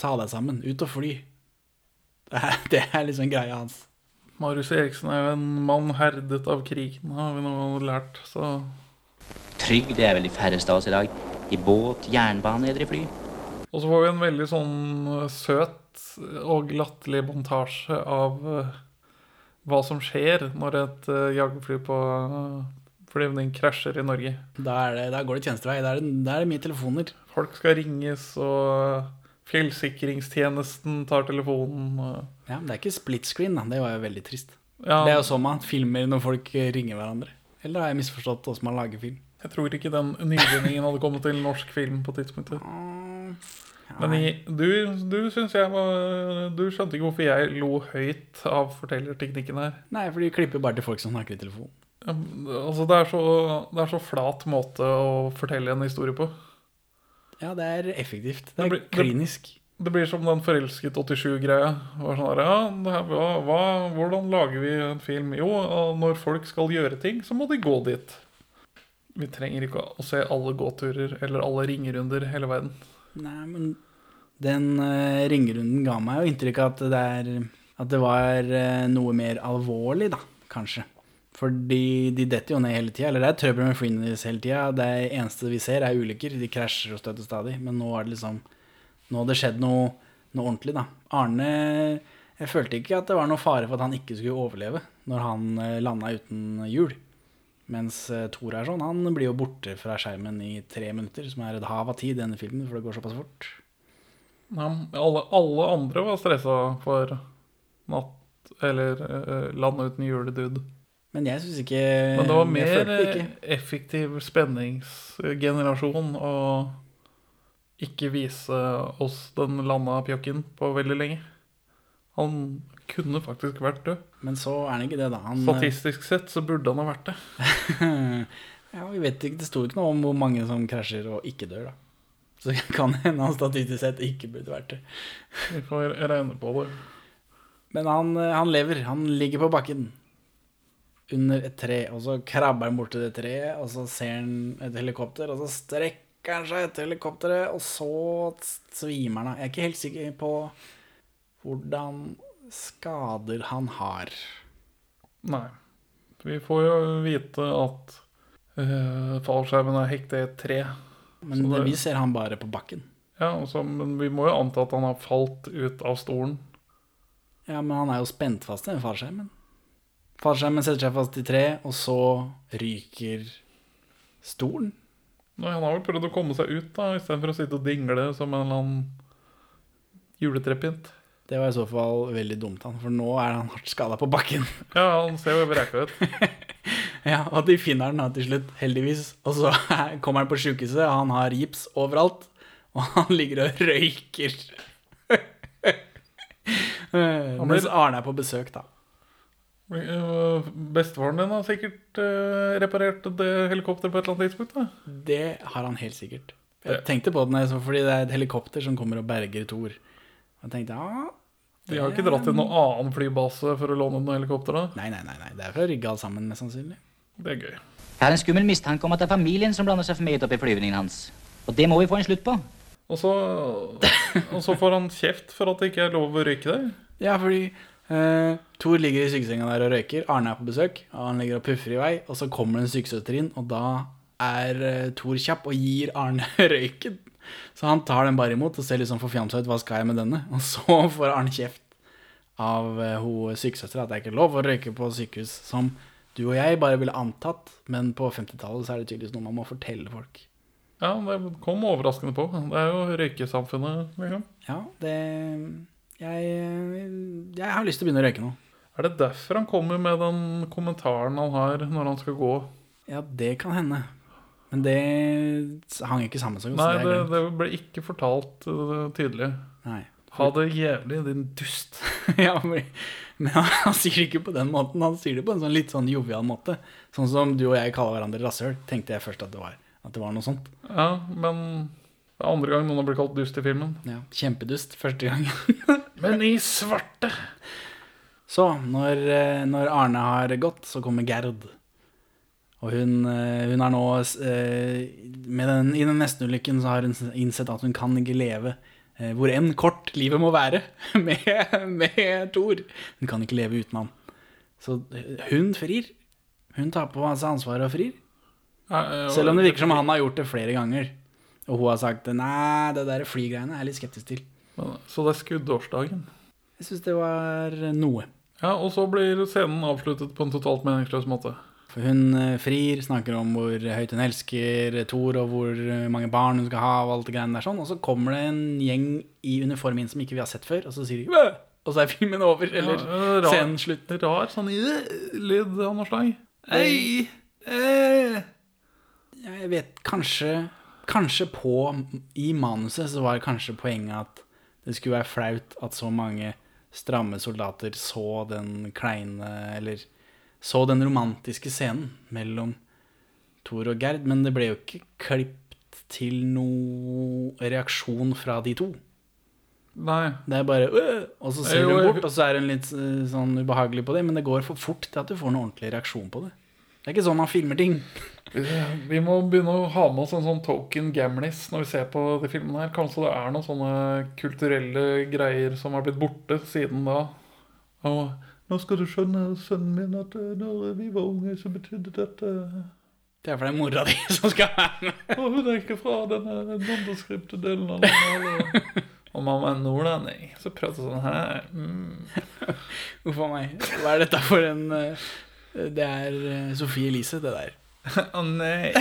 Speaker 1: Ta deg sammen, ut og fly. Det er, det er liksom greia hans.
Speaker 2: Marius Eriksen er jo en mann herdet av krigen, har vi nå lært, så
Speaker 5: Trygg, det er vel de færreste av oss i dag. I båt, jernbane eller i fly.
Speaker 2: Og så får vi en veldig sånn eh, søt og latterlig montasje av eh, hva som skjer når et uh, jagerfly på flyvning krasjer i Norge.
Speaker 1: Da, er det, da går det tjenestevei. Da er det, da er det mye telefoner.
Speaker 2: Folk skal ringes, og fjellsikringstjenesten tar telefonen.
Speaker 1: Ja, men det er ikke split screen, da. Det var jo veldig trist.
Speaker 2: Ja,
Speaker 1: Det er jo sånn man filmer når folk ringer hverandre. Eller har jeg misforstått hvordan man lager film?
Speaker 2: Jeg tror ikke den nyvinningen hadde kommet til norsk film på tidspunktet. Men i, du, du jeg Du skjønte ikke hvorfor jeg lo høyt av fortellerteknikken her.
Speaker 1: Nei, for de klipper bare til folk som snakker i telefon.
Speaker 2: Ja, Altså, det er, så, det er så flat måte å fortelle en historie på.
Speaker 1: Ja, det er effektivt. Det
Speaker 2: Det
Speaker 1: er
Speaker 2: blir-
Speaker 1: klinisk.
Speaker 2: Det blir som den Forelsket 87-greia. Sånn ja, det hvordan lager vi en film? Jo, når folk skal gjøre ting, så må de gå dit. Vi trenger ikke å se alle gåturer eller alle ringerunder hele verden.
Speaker 1: Nei, men den uh, ringerunden ga meg jo inntrykk av at det, er, at det var uh, noe mer alvorlig, da, kanskje. Fordi de detter jo ned hele tida. Eller det er trøbbel med freenies hele tida. Det eneste vi ser, er ulykker. De krasjer og støter stadig. Men nå er det liksom Nå har det skjedd noe, noe ordentlig, da. Arne Jeg følte ikke at det var noe fare for at han ikke skulle overleve når han uh, landa uten hjul. Mens uh, Thor er sånn, han blir jo borte fra skjermen i tre minutter, som er et hav av tid i denne filmen, for det går såpass fort.
Speaker 2: Ja, alle, alle andre var stressa for natt Eller uh, land uten juledude.
Speaker 1: Men jeg syns ikke
Speaker 2: Men det var mer
Speaker 1: det
Speaker 2: eh, effektiv spenningsgenerasjon å ikke vise oss den landa pjokken på veldig lenge. Han kunne faktisk vært død.
Speaker 1: Men så er han ikke det, da. Han,
Speaker 2: Statistisk sett så burde han ha vært det.
Speaker 1: ja, vi vet ikke, Det sto ikke noe om hvor mange som krasjer og ikke dør, da. Så kan hende han statistisk sett ikke burde vært det.
Speaker 2: Vi får regne på det.
Speaker 1: Men han, eh, han lever. Han ligger på bakken under et tre, og så krabber han bort til det treet, og så ser han et helikopter, og så strekker han seg etter helikopteret, og så svimer han av. Jeg er ikke helt sikker på hvordan skader han har.
Speaker 2: Nei. Vi får jo vite at uh, fallskjermen er hektet i et tre.
Speaker 1: Men
Speaker 2: det, det-
Speaker 1: vi ser han bare på bakken.
Speaker 2: Ja, så, Men vi må jo anta at han har falt ut av stolen.
Speaker 1: Ja, men han er jo spent fast i den fallskjermen. Fallskjermen setter seg fast i tre, og så ryker stolen.
Speaker 2: Nei, Han har vel prøvd å komme seg ut, da, istedenfor å sitte og dingle som en eller annen juletrepynt.
Speaker 1: Det var i så fall veldig dumt, han, for nå er han hardt skada på bakken.
Speaker 2: Ja, han ser jo vreka ut.
Speaker 1: Ja, og de finner han da til slutt, heldigvis. Og så kommer han på sjukehuset, og han har gips overalt. Og han ligger og røyker. Mens Arne er på besøk, da.
Speaker 2: Eh, Bestefaren din har sikkert eh, reparert det helikopteret på et eller annet tidspunkt. da.
Speaker 1: Det har han helt sikkert. Jeg tenkte på det fordi det er et helikopter som kommer og berger Thor. Og jeg tenkte, ja...
Speaker 2: De har ikke dratt til noen annen flybase for å låne noen helikopter? da?
Speaker 1: Nei, nei, nei, nei. Det er fra Rygge alt sammen, mest sannsynlig.
Speaker 2: Det er gøy.
Speaker 8: Jeg har en skummel mistanke om at det er familien som blander seg for meget opp i flyvningen hans. Og det må vi få en slutt på.
Speaker 2: Og så, og så får han kjeft for at det ikke er lov å røyke der.
Speaker 1: Ja, fordi eh, Thor ligger i sykesenga der og røyker. Arne er på besøk, og han ligger og puffer i vei. Og så kommer det en sykesøster inn, og da er uh, Thor kjapp og gir Arne røyken. Så han tar den bare imot og ser litt sånn forfjamsa ut. Hva skal jeg med denne? Og så får Arne kjeft av uh, ho sykesøstera at det er ikke lov å røyke på sykehus. Som du og jeg bare ville antatt, men på 50-tallet så er det tydeligvis noe man må fortelle folk.
Speaker 2: Ja, det kom overraskende på. Det er jo røykesamfunnet, liksom.
Speaker 1: Ja, det jeg, jeg har lyst til å begynne å røyke nå.
Speaker 2: Er det derfor han kommer med den kommentaren han har når han skal gå?
Speaker 1: Ja, det kan hende. Men det hang ikke sammen så godt.
Speaker 2: Nei, det,
Speaker 1: det
Speaker 2: ble ikke fortalt uh, tydelig.
Speaker 1: Nei.
Speaker 2: Ha det jævlig, din dust.
Speaker 1: ja, men, han sier det ikke på den måten. Han sier det på en sånn litt sånn jovial måte. Sånn som du og jeg kaller hverandre rasshøl, tenkte jeg først at det var. At det var noe sånt.
Speaker 2: Ja, men det er andre gang noen har blitt kalt dust i filmen.
Speaker 1: Ja, Kjempedust første gang.
Speaker 2: Men i svarte!
Speaker 1: Så, når, eh, når Arne har gått, så kommer Gerd. Og hun, eh, hun er nå eh, med den, I den nestenulykken så har hun innsett at hun kan ikke leve hvor enn kort livet må være med, med Thor. Hun kan ikke leve uten han. Så hun frir. Hun tar på seg ansvaret og frir. Selv om det virker som han har gjort det flere ganger. Og hun har sagt nei, det der flygreiene er jeg litt skeptisk til.
Speaker 2: Så det er skuddårsdagen.
Speaker 1: Jeg syns det var noe.
Speaker 2: Ja, og så blir scenen avsluttet på en totalt meningsløs måte.
Speaker 1: For hun eh, frir, snakker om hvor høyt hun elsker Thor, og hvor eh, mange barn hun skal ha, og alt det greiene der sånn. Og så kommer det en gjeng i uniform inn som ikke vi har sett før, og så sier de og så er filmen over. Eller
Speaker 2: Ja, rar-
Speaker 1: scenen slutt.
Speaker 2: Rar sånn lyd av noe slag. Ei, eh.
Speaker 1: Ja, jeg vet kanskje Kanskje på I manuset så var kanskje poenget at det skulle være flaut at så mange stramme soldater så den kleine Eller så den romantiske scenen mellom Thor og Gerd, men det ble jo ikke klippet til noe reaksjon fra de to.
Speaker 2: Nei.
Speaker 1: Det er bare «Øh!» Og så ser
Speaker 2: du
Speaker 1: bort, og så er hun litt eh, sånn ubehagelig på det, men det går for fort til at du får noen ordentlig reaksjon på det. Det er ikke sånn man filmer ting.
Speaker 2: Vi må begynne å ha med oss en sånn token gamlis når vi ser på de filmene her. Kanskje det er noen sånne kulturelle greier som har blitt borte siden da. Og nå skal du skjønne, sønnen min, at eh, når vi var unge, så betydde dette
Speaker 1: Det er for det er mora di som skal være med.
Speaker 2: Og hun er ikke fra denne nondeskripte delen av landet. Og mamma er nordlending, så prater sånn her. Mm.
Speaker 1: Uff a meg. Hva er dette for en eh, Det er Sophie Sofie Elise, det der.
Speaker 2: Å nei.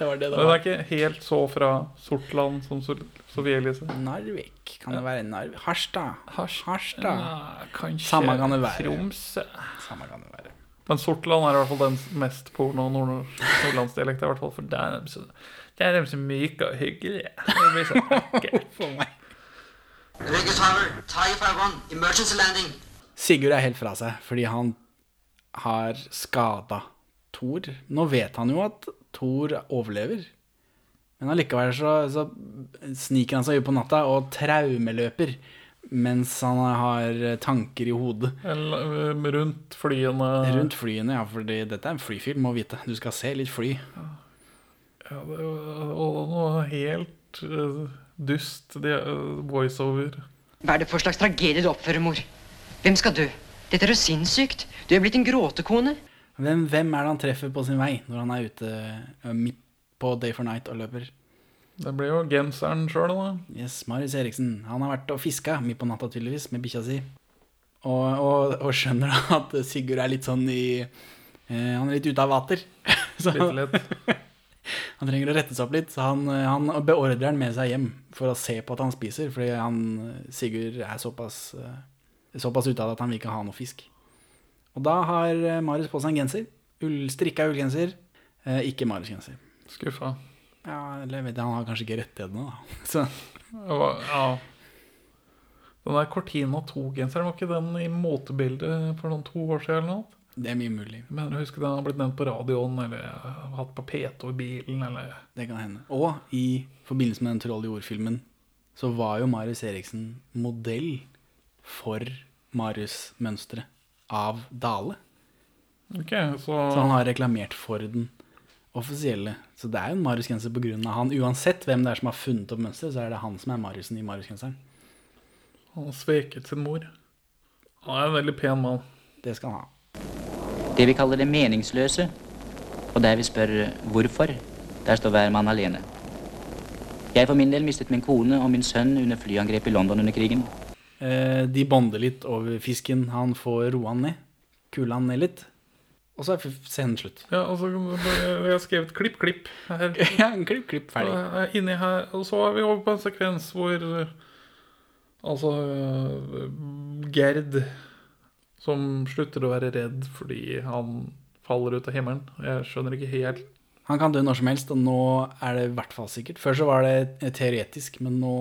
Speaker 1: Det var det det
Speaker 2: Men det er ikke helt så fra Sortland som Sophie Sofie Elise.
Speaker 1: Narvik. Kan det være Narvik? Harstad. Harstad.
Speaker 2: Ja, kanskje
Speaker 1: Samme kan det være.
Speaker 2: Tromsø.
Speaker 1: Samme kan det være.
Speaker 2: Men Sortland er i hvert fall den mest porno nord nordlandsdialekten. I hvert fall for er dem så, der er de så myke og hyggelige. Det blir så ekkelt.
Speaker 10: meg Harvard, Tiger 5-1, emergency landing.
Speaker 1: Sigurd er helt fra seg fordi han har skada Thor. Nå vet han jo at Thor overlever. Men allikevel så, så sniker han seg ut på natta og traumeløper mens han har tanker i hodet.
Speaker 2: Eller, Rundt flyene.
Speaker 1: Rundt flyene, ja, fordi dette er en flyfilm, må vite. Du skal se litt fly.
Speaker 2: Ja, det var noe helt eh, dust det, eh, voiceover.
Speaker 11: Hva er det for slags tragedie du oppfører, mor? Hvem skal dø? Dette er jo sinnssykt. Du er blitt en gråtekone.
Speaker 1: Hvem, hvem er det han treffer på sin vei når han er ute midt på Day for Night og løper?
Speaker 2: Det blir jo genseren sjøl, da.
Speaker 1: Yes, Marius Eriksen. Han har vært og fiska midt på natta, tydeligvis, med bikkja si. Og, og, og skjønner da at Sigurd er litt sånn i eh, Han er litt ute av vater. Så han, han trenger å rette seg opp litt, så han, han beordrer han med seg hjem for å se på at han spiser, fordi han, Sigurd er såpass, eh, såpass ute av det at han vil ikke ha noe fisk. Og da har eh, Marius på seg en genser. Ull, strikka ullgenser. Eh, ikke Marius-genser.
Speaker 2: Skuffa.
Speaker 1: Ja, eller vet jeg, han har kanskje ikke rettighetene, da. Så
Speaker 2: Ja. Den der Cortina 2-genseren, var ikke den i motebildet for noen to år siden? eller noe?
Speaker 1: det er mye mulig.
Speaker 2: Mener, jeg husker den har blitt nevnt på radioen, eller hatt på P2 i bilen, eller
Speaker 1: Det kan hende. Og i forbindelse med den Troll i ord-filmen så var jo Marius Eriksen modell for Marius-mønsteret av Dale.
Speaker 2: Okay, så,
Speaker 1: Så han har reklamert for den offisielle. Så det er jo en Marius-genser av han. Uansett hvem det er som har funnet opp mønsteret, så er det han som er Mariusen i Marius-genseren.
Speaker 2: han har sveket sin mor. Han er en veldig pen mann.
Speaker 1: Det skal han ha.
Speaker 8: Det vi kaller det meningsløse, og der vi spør hvorfor, der står hver mann alene. Jeg for min del mistet min kone og min sønn under flyangrep i London under krigen.
Speaker 1: Eh, de bonder litt over fisken. Han får roa han ned. Kula han ned litt. Og så er scenen slutt.
Speaker 2: Ja, altså, jeg har skrevet klipp, klipp her.
Speaker 1: Ja, en klipp, klipp, ferdig.
Speaker 2: Og, Inni her, og så er vi over på en sekvens hvor eh, Altså eh, Gerd som slutter å være redd fordi han faller ut av himmelen. Jeg skjønner ikke helt
Speaker 1: Han kan dø når som helst, og nå er det i hvert fall sikkert. Før så var det teoretisk, men nå,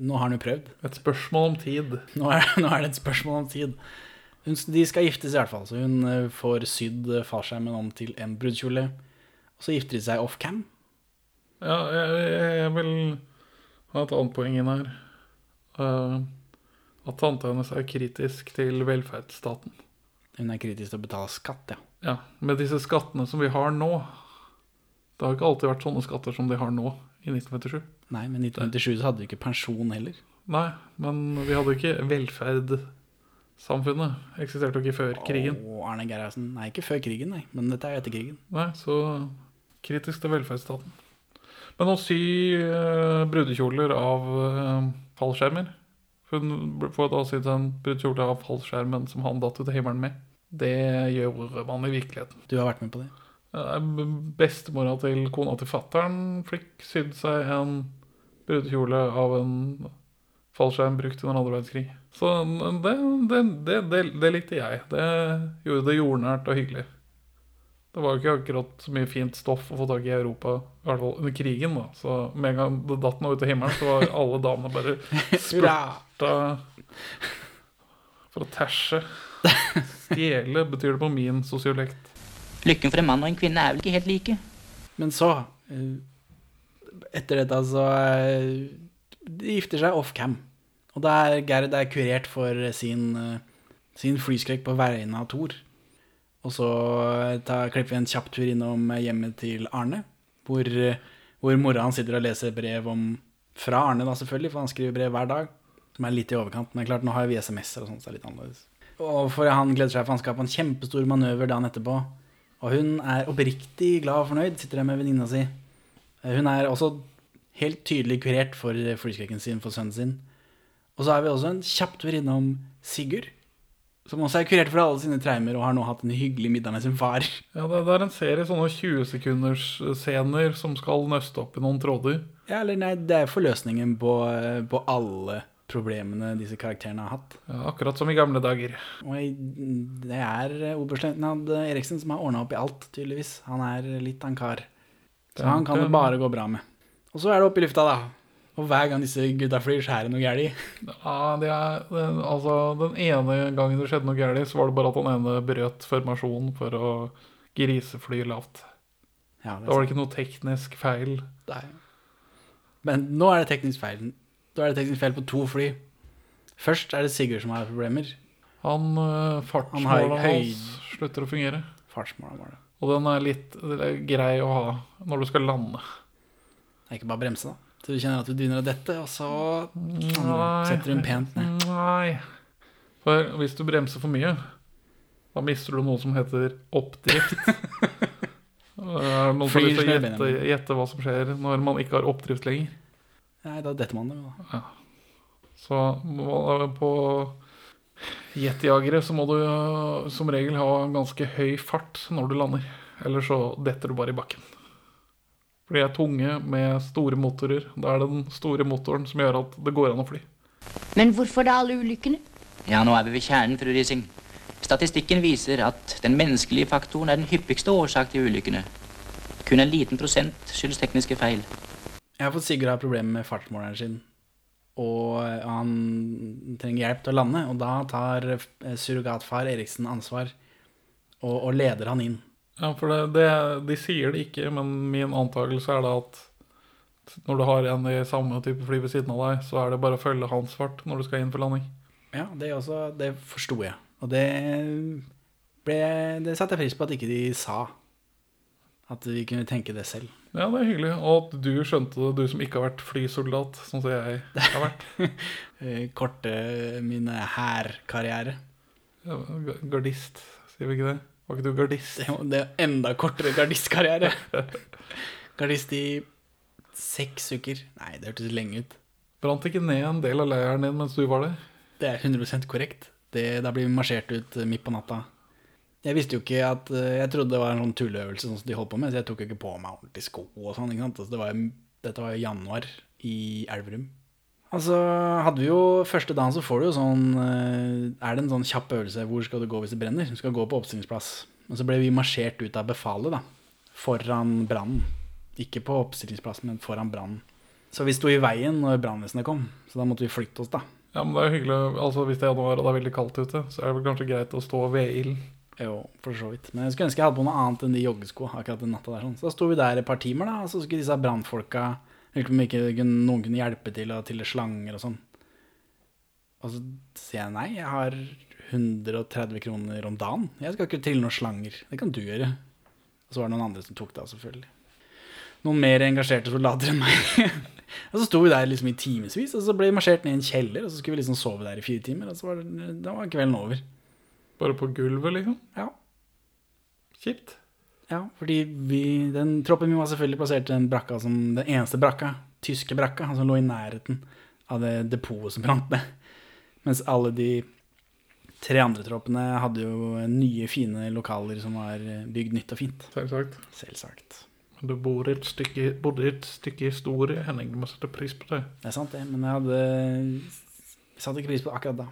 Speaker 1: nå har han jo prøvd.
Speaker 2: Et spørsmål om tid.
Speaker 1: Nå er, nå er det et spørsmål om tid. Hun, de skal giftes i hvert fall, så hun eh, får sydd eh, fallskjermen om til en brudekjole. Og så gifter de seg off-cam.
Speaker 2: Ja, jeg, jeg, jeg vil ha et annet poeng inn her. Uh, at tanta hennes er kritisk til velferdsstaten.
Speaker 1: Hun er kritisk til å betale skatt, ja.
Speaker 2: Ja, Med disse skattene som vi har nå Det har ikke alltid vært sånne skatter som de har nå, i 1957.
Speaker 1: Nei, men i 1957 så hadde vi ikke pensjon heller.
Speaker 2: Nei, men vi hadde jo ikke velferd. Samfunnet eksisterte jo ikke før krigen.
Speaker 1: Åh, Arne Gerhardsen Nei, ikke før krigen, nei. Men dette er jo etter krigen.
Speaker 2: Nei, så kritisk til velferdsstaten. Men å sy eh, brudekjoler av eh, fallskjermer Hun får da sydd en brudekjole av fallskjermen som han datt ut av himmelen med. Det gjør man i virkeligheten.
Speaker 1: Du har vært med på det?
Speaker 2: Eh, Bestemora til kona til fattern fikk sydd seg en brudekjole av en fallskjerm brukt under andre verdenskrig. Så det, det, det, det, det likte jeg. Det gjorde det jordnært og hyggelig. Det var jo ikke akkurat så mye fint stoff å få tak i i Europa, i hvert fall under krigen. da. Så med en gang det datt noe ut av himmelen, så var alle damene bare spurta for å tæsje. Stjele betyr det på min sosiolekt.
Speaker 8: Lykken for en mann og en kvinne er vel ikke helt like?
Speaker 1: Men så, eh, etter dette, så eh, De gifter seg off-cam. Og da er Gerd er kurert for sin, eh, sin flyskrekk på vegne av Thor. Og så ta, klipper vi en kjapp tur innom hjemmet til Arne, hvor, hvor mora hans sitter og leser brev om Fra Arne, da, selvfølgelig, for han skriver brev hver dag. Som er litt i overkant. Men klart, nå har vi SMS-er og sånt, så det er litt annerledes. Og for han gleder seg, for han skal på en kjempestor manøver dagen etterpå. Og hun er oppriktig glad og fornøyd, sitter der med venninna si. Hun er også helt tydelig kurert for flyskrekken sin for sønnen sin. Og så har vi også en kjapp tur innom Sigurd, som også er kurert for alle sine traumer og har nå hatt en hyggelig middag med sin far.
Speaker 2: Ja, det, det er en serie sånne 20 sekunders scener som skal nøste opp i noen tråder.
Speaker 1: Ja, eller nei, det er forløsningen på, på alle problemene disse karakterene har hatt.
Speaker 2: Ja, akkurat som i gamle dager.
Speaker 1: Og jeg, det er oberstløytnant Eriksen som har ordna opp i alt, tydeligvis. Han er litt av en kar. Så han kan det bare gå bra med. Og så er det opp i lufta, da. Og hver gang disse gutta flyr, så er det noe galt.
Speaker 2: Ja, det er, den, altså, den ene gangen det skjedde noe galt, så var det bare at han ene brøt formasjonen for å grisefly lavt.
Speaker 1: Ja, det
Speaker 2: da var det ikke noe teknisk feil.
Speaker 1: Nei. Men nå er det teknisk feil. Da er det teknisk feil på to fly. Først er det Sigurd som har problemer.
Speaker 2: Han uh, Fartsmålet
Speaker 1: høy-
Speaker 2: hans slutter å fungere.
Speaker 1: Fartsmålet.
Speaker 2: Og den er litt er grei å ha når du skal lande.
Speaker 1: Det er ikke bare bremse, da. Så du kjenner at du begynner å dette, og så
Speaker 2: Nei.
Speaker 1: setter du den pent ned.
Speaker 2: Nei. For hvis du bremser for mye, da mister du noe som heter oppdrift. Er det noen som har lyst til å gjette, gjette hva som skjer når man ikke har oppdrift lenger?
Speaker 1: Nei, da detter man det. Da.
Speaker 2: Så på jetjagere så må du som regel ha ganske høy fart når du lander. Eller så detter du bare i bakken. For de er tunge med store motorer. Da er det den store motoren som gjør at det går an å fly.
Speaker 3: Men hvorfor da alle ulykkene?
Speaker 8: Ja, nå er vi ved kjernen, fru Rising. Statistikken viser at den menneskelige faktoren er den hyppigste årsak til ulykkene. Kun en liten prosent skyldes tekniske feil.
Speaker 1: Jeg har fått Sigurd har problemer med fartsmåleren sin. Og han trenger hjelp til å lande, og da tar eh, surrogatfar Eriksen ansvar og, og leder han inn.
Speaker 2: Ja, for det, det, de sier det ikke, men min antakelse er da at når du har en i samme type fly ved siden av deg, så er det bare å følge hans fart når du skal inn for landing.
Speaker 1: Ja, det, også, det forsto jeg. Og det, ble, det satte jeg pris på at ikke de sa. At vi kunne tenke det selv.
Speaker 2: Ja, det er hyggelig. Og at du skjønte det, du som ikke har vært flysoldat, sånn som jeg har vært.
Speaker 1: Eh, Korte min hærkarriere.
Speaker 2: Ja, Gardist, sier vi ikke det? Var ikke du gardist?
Speaker 1: Det, det er enda kortere gardistkarriere. Gardist i seks uker. Nei, det hørtes lenge ut.
Speaker 2: Brant ikke ned en del av leiren din mens du var der?
Speaker 1: Det er 100 korrekt. Det, da blir vi marsjert ut eh, midt på natta. Jeg visste jo ikke at eh, Jeg trodde det var en sånn tulleøvelse sånn som de holdt på med, så jeg tok jo ikke på meg ordentlig sko og sånn. ikke sant? Altså, det var, dette var jo januar i Elverum. Altså, hadde vi jo Første dagen så får du jo sånn eh, Er det en sånn kjapp øvelse hvor skal du gå hvis det brenner? Du skal gå på oppstillingsplass. Og så ble vi marsjert ut av befalet, da. Foran brannen. Ikke på oppstillingsplassen, men foran brannen. Så vi sto i veien når brannvesenet kom, så da måtte vi flytte oss, da.
Speaker 2: Ja, men det er jo hyggelig. Altså, Hvis det er januar og det er veldig kaldt ute, så er det vel kanskje greit å stå ved ilden.
Speaker 1: Jo, for så vidt. Men jeg skulle ønske jeg hadde på noe annet enn de joggesko akkurat den natta der. Sånn. Så da sto vi der et par timer, da, og så skulle disse brannfolka Lurte om ikke noen kunne hjelpe til å tille slanger og sånn. Og så sier jeg nei, jeg har 130 kroner om dagen. Jeg skal ikke trille noen slanger. Det kan du gjøre. Og så var det noen andre som tok det av, selvfølgelig. Noen mer engasjerte soldater enn meg. og så sto vi der liksom i timevis, og så ble vi marsjert ned i en kjeller, og så skulle vi liksom sove der i fire timer, og så var det, da var kvelden over.
Speaker 2: Bare på gulvet, liksom?
Speaker 1: Ja.
Speaker 2: Kjipt.
Speaker 1: Ja, fordi vi, den troppen min var selvfølgelig plassert i den brakka som den eneste brakka, tyske brakka, som lå i nærheten av det depotet som brant ned. Mens alle de tre andre troppene hadde jo nye, fine lokaler som var bygd nytt og fint.
Speaker 2: Selvsagt.
Speaker 1: Selvsagt.
Speaker 2: Men Du bor et stykke, bodde i et stykke historie, Henning. Du må sette pris på det.
Speaker 1: Det er sant, det. Men jeg hadde satte ikke pris på det akkurat da.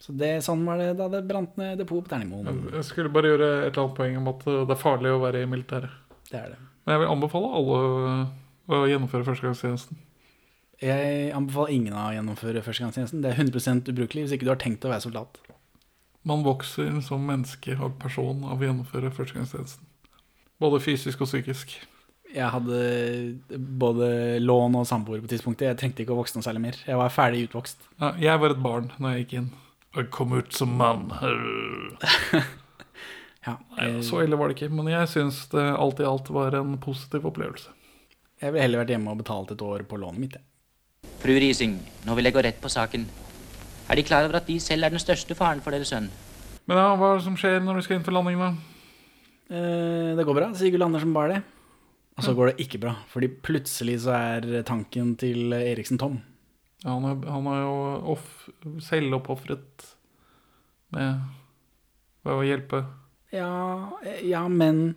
Speaker 1: Så det, sånn var det da det brant ned depot på Terningmoen.
Speaker 2: Jeg skulle bare gjøre et eller annet poeng om at det er farlig å være i militæret.
Speaker 1: Det er det.
Speaker 2: Men jeg vil anbefale alle å gjennomføre førstegangstjenesten.
Speaker 1: Jeg anbefaler ingen å gjennomføre førstegangstjenesten. Det er 100 ubrukelig hvis ikke du har tenkt å være soldat.
Speaker 2: Man vokser som menneske og person av å gjennomføre førstegangstjenesten. Både fysisk og psykisk.
Speaker 1: Jeg hadde både lån og samboer på tidspunktet. Jeg trengte ikke å vokse noe særlig mer. Jeg var ferdig utvokst.
Speaker 2: Ja, jeg var et barn når jeg gikk inn. Jeg kom ut som mann.
Speaker 1: Ja,
Speaker 2: Nei, så ille var det ikke, men jeg syns det alt i alt var en positiv opplevelse.
Speaker 1: Jeg ville heller vært hjemme og betalt et år på lånet mitt. jeg.
Speaker 8: Fru Rising, nå vil jeg gå rett på saken. Er De klar over at De selv er den største faren for deres sønn?
Speaker 2: Men ja, hva er det som skjer når vi skal inn for landing, da?
Speaker 1: Eh, det går bra. Sigurd lander som bare det. Og så går det ikke bra, fordi plutselig så er tanken til Eriksen tom.
Speaker 2: Ja, han, er, han er jo off, selvoppofret med ved å hjelpe.
Speaker 1: Ja, ja, men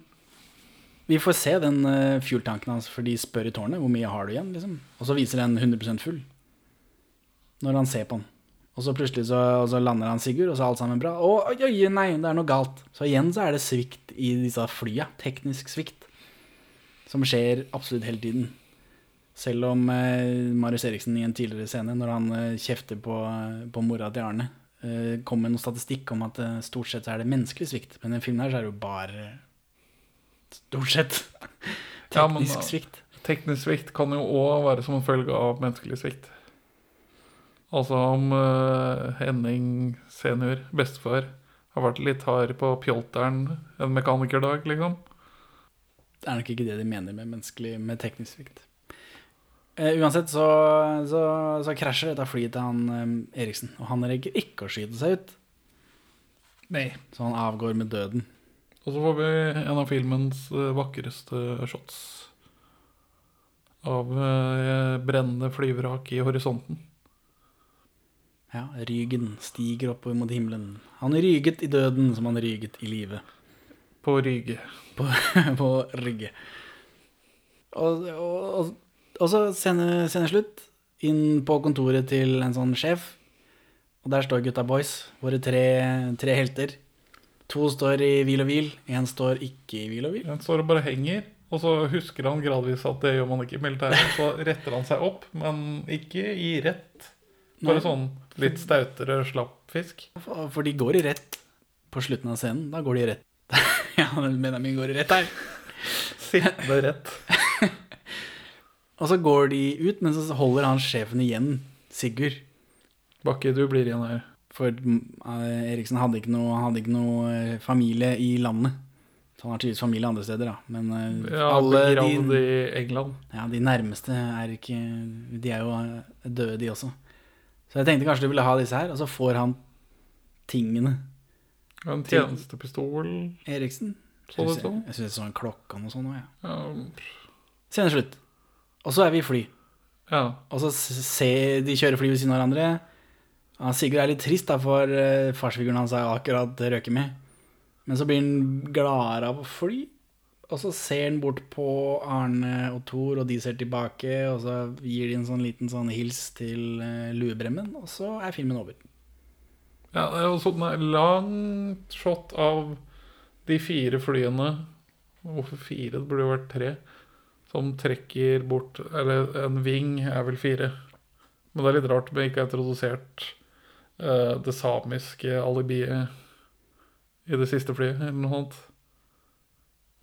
Speaker 1: vi får se den uh, fueltanken hans, for de spør i tårnet hvor mye har du igjen, liksom. Og så viser den 100% full. Når han ser på den. Og så plutselig så, så lander han Sigurd, og så er alt sammen bra. Å, oi, oi, nei, det er noe galt. Så igjen så er det svikt i disse flya. Teknisk svikt. Som skjer absolutt hele tiden. Selv om eh, Marius Eriksen i en tidligere scene, når han eh, kjefter på, på mora til Arne, eh, kom med noen statistikk om at eh, stort sett er det menneskelig svikt. Men i den filmen her så er det jo bare Stort sett
Speaker 2: Ja, men,
Speaker 1: teknisk svikt.
Speaker 2: Teknisk svikt kan jo òg være som en følge av menneskelig svikt. Altså om eh, Henning senior, bestefar, har vært litt hard på pjolteren en mekanikerdag, liksom.
Speaker 1: Det er nok ikke det de mener med menneskelig, med teknisk svikt. Eh, uansett så, så, så krasjer dette flyet til han eh, Eriksen, og han rekker ikke å skyte seg ut.
Speaker 2: Nei.
Speaker 1: Så han avgår med døden.
Speaker 2: Og så får vi en av filmens eh, vakreste shots av eh, brennende flyvrak i horisonten.
Speaker 1: Ja, Rygen stiger oppover mot himmelen. Han ryget i døden som han ryget i livet.
Speaker 2: På Ryge.
Speaker 1: På, på Rygge. Og, og, og, og så scene, sceneslutt. Inn på kontoret til en sånn sjef. Og der står gutta boys, våre tre, tre helter. To står i hvil og hvil, én står ikke i hvil og hvil.
Speaker 2: Den står og bare henger, og så husker han gradvis at det gjør man ikke i militæret. Så retter han seg opp, men ikke i rett. Bare
Speaker 1: Nei.
Speaker 2: sånn litt stautere slapp fisk.
Speaker 1: For for de går i rett på slutten av scenen. Da går de i rett. ja, Benjamin går i rett her.
Speaker 2: Sittende rett.
Speaker 1: Og så går de ut, men så holder han sjefen igjen, Sigurd.
Speaker 2: Bakke, du blir igjen her.
Speaker 1: For eh, Eriksen hadde ikke noe, hadde ikke noe eh, familie i landet. Så han har tydeligvis familie andre steder, da. Men eh,
Speaker 2: Ja,
Speaker 1: alle de,
Speaker 2: i England.
Speaker 1: ja, de nærmeste er ikke De er jo døde, de også. Så jeg tenkte kanskje du ville ha disse her, og så får han tingene.
Speaker 2: En tjenestepistol.
Speaker 1: Eriksen.
Speaker 2: Så ut.
Speaker 1: Jeg syns det så en klokke og noe sånt òg, jeg.
Speaker 2: Ja.
Speaker 1: Sceneslutt. Og så er vi i fly.
Speaker 2: Ja.
Speaker 1: Og så ser de kjører fly ved siden av hverandre. Ja, Sigurd er litt trist, da, for uh, farsfiguren hans har akkurat røket med. Men så blir han gladere av å fly. Og så ser han bort på Arne og Thor, og de ser tilbake. Og så gir de en sånn liten sånn hils til uh, luebremmen, og så er filmen over.
Speaker 2: Ja, det er jo sånn langt shot av de fire flyene Hvorfor fire? Det burde jo vært tre. Som trekker bort Eller en ving er vel fire. Men det er litt rart vi ikke har introdusert uh, det samiske alibiet i det siste flyet, eller noe annet.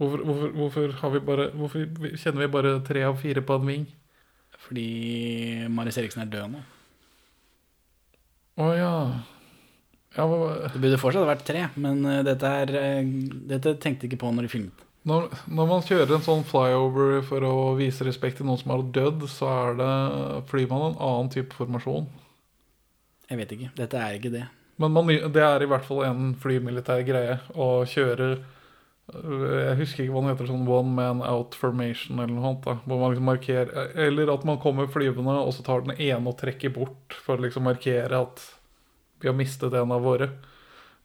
Speaker 2: Hvorfor, hvorfor, hvorfor, har vi bare, hvorfor kjenner vi bare tre av fire på en ving?
Speaker 1: Fordi Marius Eriksen er død nå.
Speaker 2: Å ja. ja hva,
Speaker 1: Det burde fortsatt vært tre, men uh, dette, er, uh, dette tenkte jeg ikke på når de filmet.
Speaker 2: Når, når man kjører en sånn flyover for å vise respekt til noen som har dødd, så er det, flyr man en annen type formasjon.
Speaker 1: Jeg vet ikke. Dette er ikke det.
Speaker 2: Men man, det er i hvert fall en flymilitær greie å kjøre Jeg husker ikke hva den heter, sånn one man out formation eller noe sånt. hvor man liksom markerer, Eller at man kommer flyvende, og så tar den ene og trekker bort for å liksom markere at vi har mistet en av våre.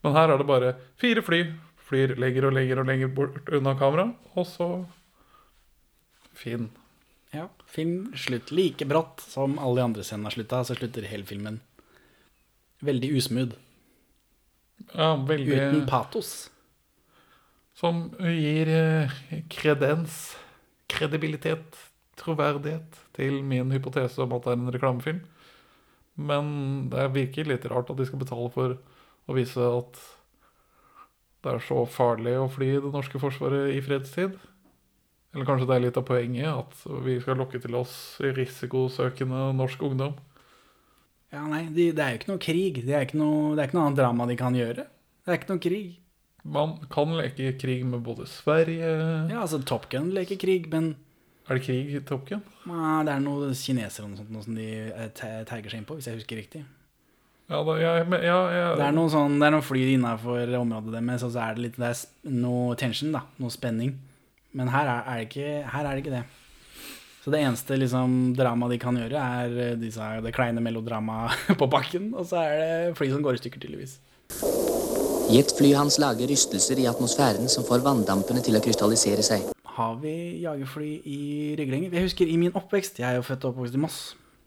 Speaker 2: Men her er det bare fire fly. Flyr lenger og lenger og lenger bort unna kamera, og så Fin.
Speaker 1: Ja, film slutt like brått som alle de andre scenene har slutta, så slutter hele filmen Veldig usmooth.
Speaker 2: Ja, veldig
Speaker 1: Uten patos.
Speaker 2: Som gir eh, kredens, kredibilitet, troverdighet til min hypotese om at det er en reklamefilm. Men det virker litt rart at de skal betale for å vise at det er så farlig å fly det norske forsvaret i fredstid. Eller kanskje det er litt av poenget, at vi skal lokke til oss risikosøkende norsk ungdom.
Speaker 1: Ja, nei, de, det er jo ikke noe krig. Det er ikke noe, det er ikke noe annet drama de kan gjøre. Det er ikke noe krig.
Speaker 2: Man kan leke krig med både Sverige
Speaker 1: Ja, altså Top Gun leker krig, men
Speaker 2: Er det krig i Top Gun?
Speaker 1: Nei, det er noe kinesere og noe sånt noe som de teiger tagger seg inn på, hvis jeg husker riktig.
Speaker 2: Ja, da, ja, men- ja,
Speaker 1: Det er noen sånn, det er noen fly innafor området deres, og så er det litt det er noe tension, da. Noe spenning. Men her er, er det ikke, her er det ikke det. Så det eneste liksom, drama de kan gjøre, er eh, disse, det kleine melodramaet på bakken. Og så er det fly som går i stykker, tydeligvis.
Speaker 12: Jetflyet hans lager rystelser i atmosfæren som får vanndampene til å krystallisere seg.
Speaker 1: Har vi jagerfly i Ryglenger? Jeg husker i min oppvekst, jeg er jo født og oppvokst i Moss,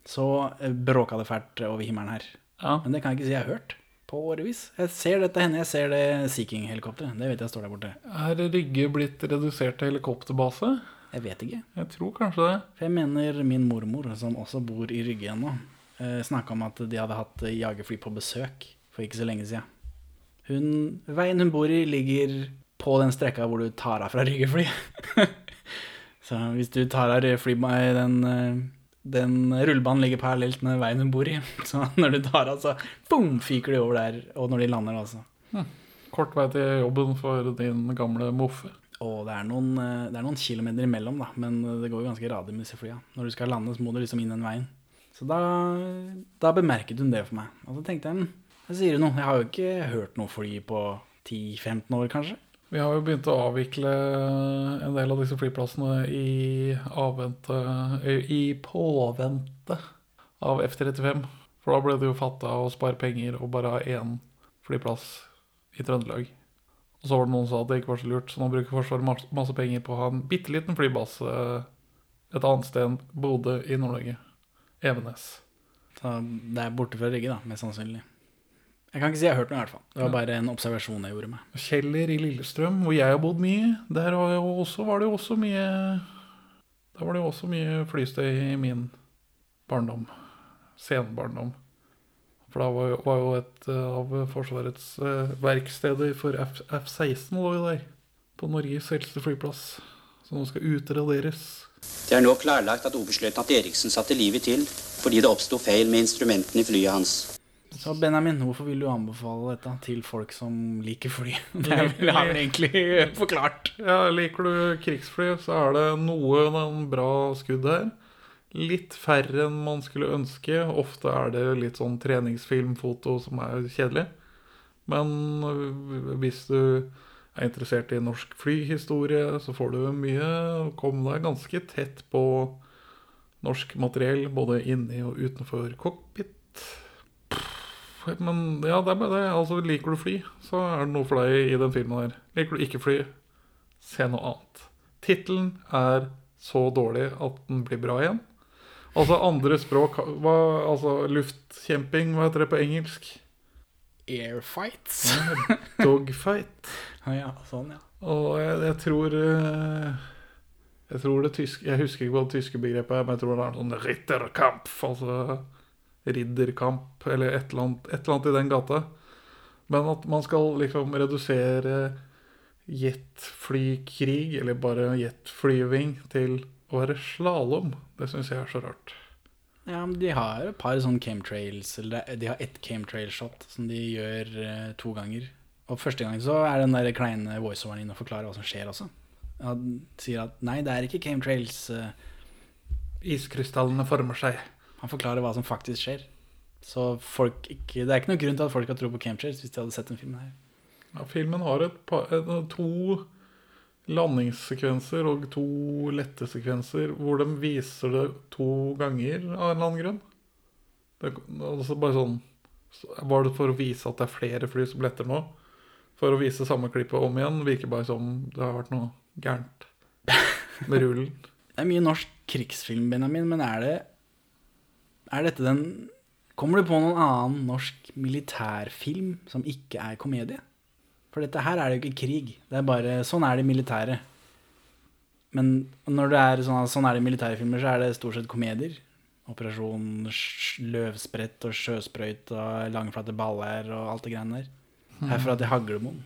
Speaker 1: så eh, bråka det fælt over himmelen her. Men det kan jeg ikke si jeg har hørt på årevis. Jeg ser dette henne, jeg ser det Sea King-helikopteret. Det vet jeg står der borte.
Speaker 2: Er Rygge blitt redusert til helikopterbase?
Speaker 1: Jeg vet ikke.
Speaker 2: Jeg tror kanskje det.
Speaker 1: For jeg mener min mormor, som også bor i Rygge ennå, eh, snakka om at de hadde hatt eh, jagerfly på besøk for ikke så lenge siden. Hun, veien hun bor i, ligger på den strekka hvor du tar av fra Ryggefly. så hvis du tar av fly, den, eh, den rullebanen ligger parallelt med veien hun bor i. Så når du tar av, så boom, fyker de over der. Og når de lander, altså.
Speaker 2: Kort vei til jobben for din gamle moffe.
Speaker 1: Og det er, noen, eh, det er noen kilometer imellom, da, men det går jo ganske radig med disse flya. Når du skal lande, så må du liksom inn den veien. Så da, da bemerket hun det for meg. Og så tenkte jeg, jeg sier det noe, jeg har jo ikke hørt noe fly på 10-15 år, kanskje.
Speaker 2: Vi har jo begynt å avvikle en del av disse flyplassene i avvente I påvente av F-35. For da ble det jo fatta å spare penger og bare ha én flyplass i Trøndelag. Og så var det noen som sa at det ikke var så lurt, så nå bruker Forsvaret masse, penger på å ha en bitte liten flybase et annet sted enn Bodø i Nord-Norge. Evenes.
Speaker 1: Så det er borte fra Rygge, da, mest sannsynlig. Jeg kan ikke si jeg har hørt noe, i hvert fall. Det var bare en observasjon jeg gjorde meg.
Speaker 2: Kjeller i Lillestrøm, hvor jeg har bodd mye, der var, jo også, var det jo også mye Der var det jo også mye flystøy i min barndom. Senbarndom. For da var jo, var jo et eh, av Forsvarets eh, verksteder for F- F-16 lå jo der. På Norges eldste flyplass. Som nå skal utraderes.
Speaker 12: Det er nå klarlagt at oberstløytnant Eriksen satte livet til fordi det oppsto feil med instrumentene i flyet hans.
Speaker 1: Så Benjamin, hvorfor vil du anbefale dette til folk som liker fly? Det har vi egentlig forklart.
Speaker 2: Ja, liker du krigsfly, så er det noen bra skudd her. Litt færre enn man skulle ønske. Ofte er det litt sånn treningsfilmfoto som er kjedelig. Men øh, hvis du er interessert i norsk flyhistorie, så får du mye Kom deg ganske tett på norsk materiell, både inni og utenfor cockpit. Men ja, det er bare det. Altså, liker du fly, så er det noe for deg i den filmen her. Liker du ikke fly, se noe annet. Tittelen er så dårlig at den blir bra igjen. Altså andre språk hva, Altså luftkjemping, hva heter det på engelsk?
Speaker 1: Airfights.
Speaker 2: Dogfight.
Speaker 1: ja, sånn, ja.
Speaker 2: Og jeg, jeg tror eh, Jeg tror det tyske Jeg husker ikke hva det tyske begrepet er, men jeg tror det er sånn Ritterkampf. Altså ridderkamp, eller et eller, annet, et eller annet i den gata. Men at man skal liksom redusere jetflykrig, eller bare jetflyving, til å være slalåm, det syns jeg er så rart.
Speaker 1: Ja, men De har et par sånne camtrails, eller de har ett chemtrail-shot som de gjør eh, to ganger. Og første gang så er den der kleine voiceoveren inne og forklarer hva som skjer også. Han sier at nei, det er ikke chemtrails. eh,
Speaker 2: Iskrystallene former seg.
Speaker 1: Han forklarer hva som faktisk skjer. Så folk ikke, det er ikke noen grunn til at folk skal tro på chemtrails hvis de hadde sett den filmen her.
Speaker 2: Ja, filmen har et par, eh, to landingssekvenser og to lette sekvenser hvor de viser det to ganger av en eller annen grunn. Det, altså bare sånn Var det for å vise at det er flere fly som letter nå? For å vise samme klippet om igjen? Virker bare som det har vært noe gærent med rullen.
Speaker 1: Det er mye norsk krigsfilm, Benjamin, men er det Er dette den Kommer du på noen annen norsk militærfilm som ikke er komedie? For dette her er det jo ikke krig. Det er bare Sånn er det i militæret. Men når det er sånn, sånn er det i militærfilmer, så er det stort sett komedier. Operasjon Løvsprett og Sjøsprøyt og Langflate baller og alt det greiene der. Herfra til Haglemoen.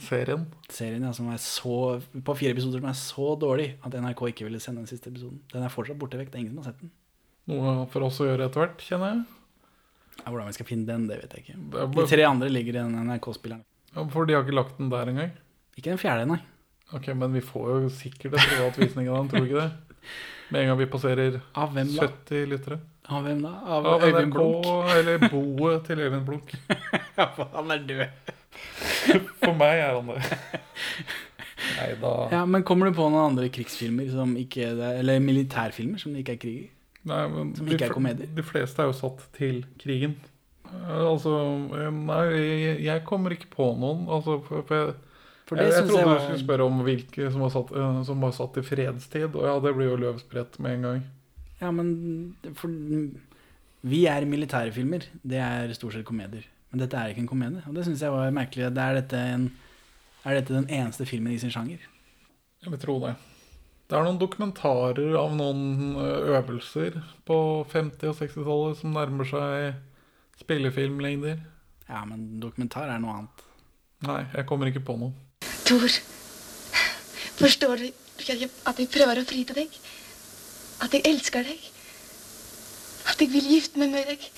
Speaker 2: Serien.
Speaker 1: Serien ja, som er så, på fire episoder som er så dårlig at NRK ikke ville sende den siste episoden. Den er fortsatt borte vekk. Det er ingen som har sett den.
Speaker 2: Noe for oss å gjøre etter hvert, kjenner jeg.
Speaker 1: Ja, hvordan vi skal finne den, det vet jeg ikke. De tre andre ligger i den NRK-spilleren.
Speaker 2: Ja, For de har ikke lagt den der engang?
Speaker 1: Ikke den fjerde, nei.
Speaker 2: Ok, Men vi får jo sikkert en privat visning av den, tror du ikke det? Med en gang vi passerer
Speaker 1: Av hvem
Speaker 2: 70 lyttere.
Speaker 1: Av hvem da? Av,
Speaker 2: Av
Speaker 1: Øyvind Blunk?
Speaker 2: eller boet til Øyvind Blunk.
Speaker 1: ja, for han er død.
Speaker 2: For meg er han det. Nei da.
Speaker 1: Ja, Men kommer du på noen andre krigsfilmer som ikke Eller militærfilmer som det ikke er krig i?
Speaker 2: Nei, men
Speaker 1: Som
Speaker 2: de
Speaker 1: ikke er komedier?
Speaker 2: De fleste er jo satt til krigen. Eh, Altså eh, Nei, jeg, jeg kommer ikke på noen. Altså, for, for jeg,
Speaker 1: For det
Speaker 2: jeg, jeg trodde
Speaker 1: jeg
Speaker 2: du skulle spørre om hvilke som var, satt, eh, som var satt i fredstid. Og ja, det blir jo løvsprett med en gang.
Speaker 1: Ja, men for, Vi er militære filmer. Det er stort sett komedier. Men dette er ikke en komedie. Og det syns jeg var merkelig. Det er, dette en, er dette den eneste filmen i sin sjanger?
Speaker 2: Jeg vil tro det. Det er noen dokumentarer av noen eh, øvelser på 50- og 60-tallet som nærmer seg spillefilmlengder.
Speaker 1: Ja, men dokumentar er noe annet.
Speaker 2: Nei, jeg kommer ikke på noe.
Speaker 13: Tor, forstår du ikke at jeg prøver å fri til deg? At jeg elsker deg? At jeg vil gifte meg med deg?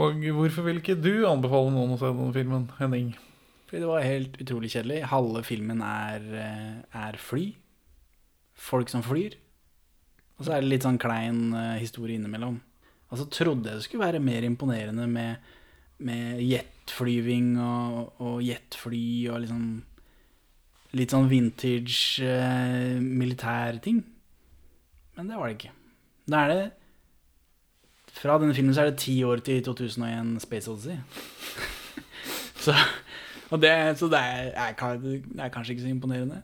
Speaker 2: Og hvorfor vil ikke du anbefale noen å se denne filmen, Henning?
Speaker 1: Fordi det var helt utrolig kjedelig. Halve filmen er, eh, er fly. Folk som flyr. Og så er det litt sånn klein eh, historie innimellom. Og så trodde jeg det skulle være mer imponerende med, med jetflyving og, og jetfly og liksom Litt sånn vintage uh, militærting. Men det var det ikke. Da er det Fra denne filmen så er det ti år til 2001 Space Odyssey. så det, så det er, er, det er kanskje ikke så imponerende.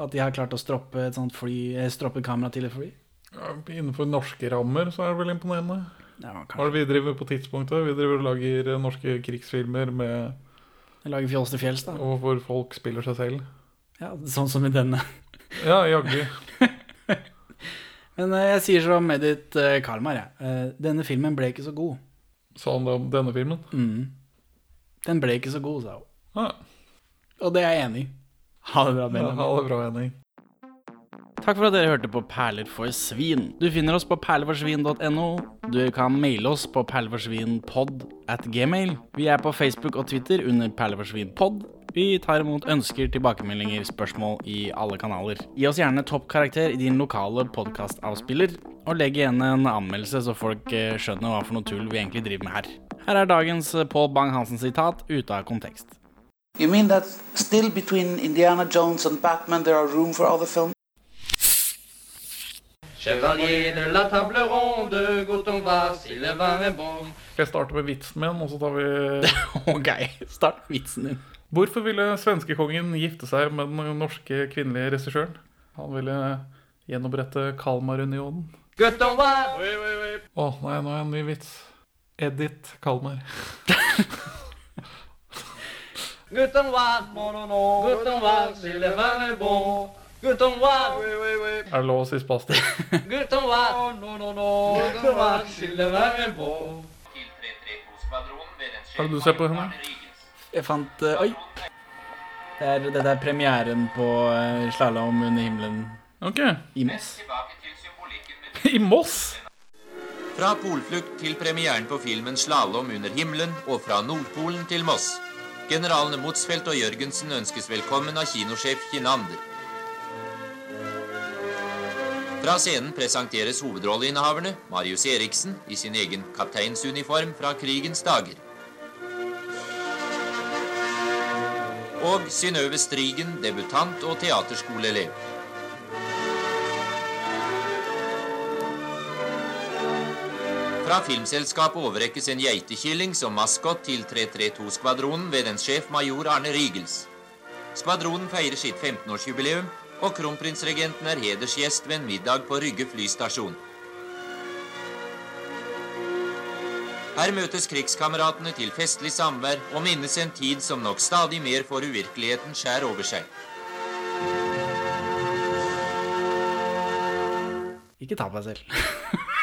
Speaker 1: At de har klart å stroppe et sånt fly, eh, stroppe kamera til et fly.
Speaker 2: Ja, innenfor norske rammer så er det vel imponerende.
Speaker 1: Ja,
Speaker 2: Hva er det vi driver på tidspunktet? Vi driver og lager eh, norske krigsfilmer med
Speaker 1: Jeg lager fjols til fjells, da.
Speaker 2: Og hvor folk spiller seg selv.
Speaker 1: Ja, sånn som i denne.
Speaker 2: Ja, jaggu.
Speaker 1: Men eh, jeg sier som Edith Kalmar, jeg. Denne filmen ble ikke så god.
Speaker 2: Sa han det om denne filmen?
Speaker 1: Mm. Den ble ikke så god, sa hun.
Speaker 2: Ja.
Speaker 1: Og det er jeg enig i. Ha det bra,
Speaker 2: Ja,
Speaker 1: Benjamin.
Speaker 2: ha det bra, Henning.
Speaker 1: Takk for at dere hørte på Perler for svin. Du finner oss på perleforsvin.no. Du kan maile oss på perleforsvinpod at gmail. Vi er på Facebook og Twitter under perleforsvinpod. Vi tar imot ønsker, tilbakemeldinger, spørsmål i alle kanaler. Gi oss gjerne toppkarakter i din lokale podkastavspiller, og legg igjen en anmeldelse så folk eh, skjønner hva for noe tull vi egentlig driver med her. Her er dagens Pål Paul Bang-Hansen-sitat ute av kontekst.
Speaker 14: You mean that still between Indiana Jones and Batman there are room for other films?
Speaker 7: Chevalier de la table ronde, godt on va, si le vin est bon.
Speaker 2: Skal jeg starte med vitsen min, og så tar vi
Speaker 1: Ok, start vitsen din.
Speaker 2: Hvorfor ville svenskekongen gifte seg med den norske kvinnelige regissøren? Han ville gjenopprette Kalmarunionen.
Speaker 7: Godt on va.
Speaker 2: Å nei, nå er jeg en ny vits. Edith Kalmar.
Speaker 7: Non, non, non. Godt on va, si le vin est bon. Godt.
Speaker 2: Er det lov å si spastisk?
Speaker 7: Guten on va, non, non, non. Godt on va, si le vin est bon.
Speaker 2: Hva er det du ser på, henne?
Speaker 1: Jeg fant uh, Oi! Det er, dette er premieren på uh, Slalåm under himmelen
Speaker 2: Ok.
Speaker 1: i Moss.
Speaker 2: I Moss?
Speaker 15: Fra polflukt til premieren på filmen 'Slalåm under himmelen' og fra Nordpolen til Moss. Generalene Motsfeldt og Jørgensen ønskes velkommen av kinosjef Kinander. Fra scenen presenteres hovedrolleinnehaverne Marius Eriksen i sin egen kapteinsuniform fra krigens dager. Og Synnøve Strigen, debutant og teaterskoleelev. Fra Filmselskapet overrekkes en geitekilling som maskot til 332-skvadronen ved dens sjef major Arne Rygels. Skvadronen feirer sitt 15-årsjubileum, og kronprinsregenten er hedersgjest ved en middag på Rygge flystasjon. Her møtes krigskameratene til festlig samvær og minnes en tid som nok stadig mer får uvirkeligheten skjær over seg.
Speaker 1: Ikke ta på deg selv.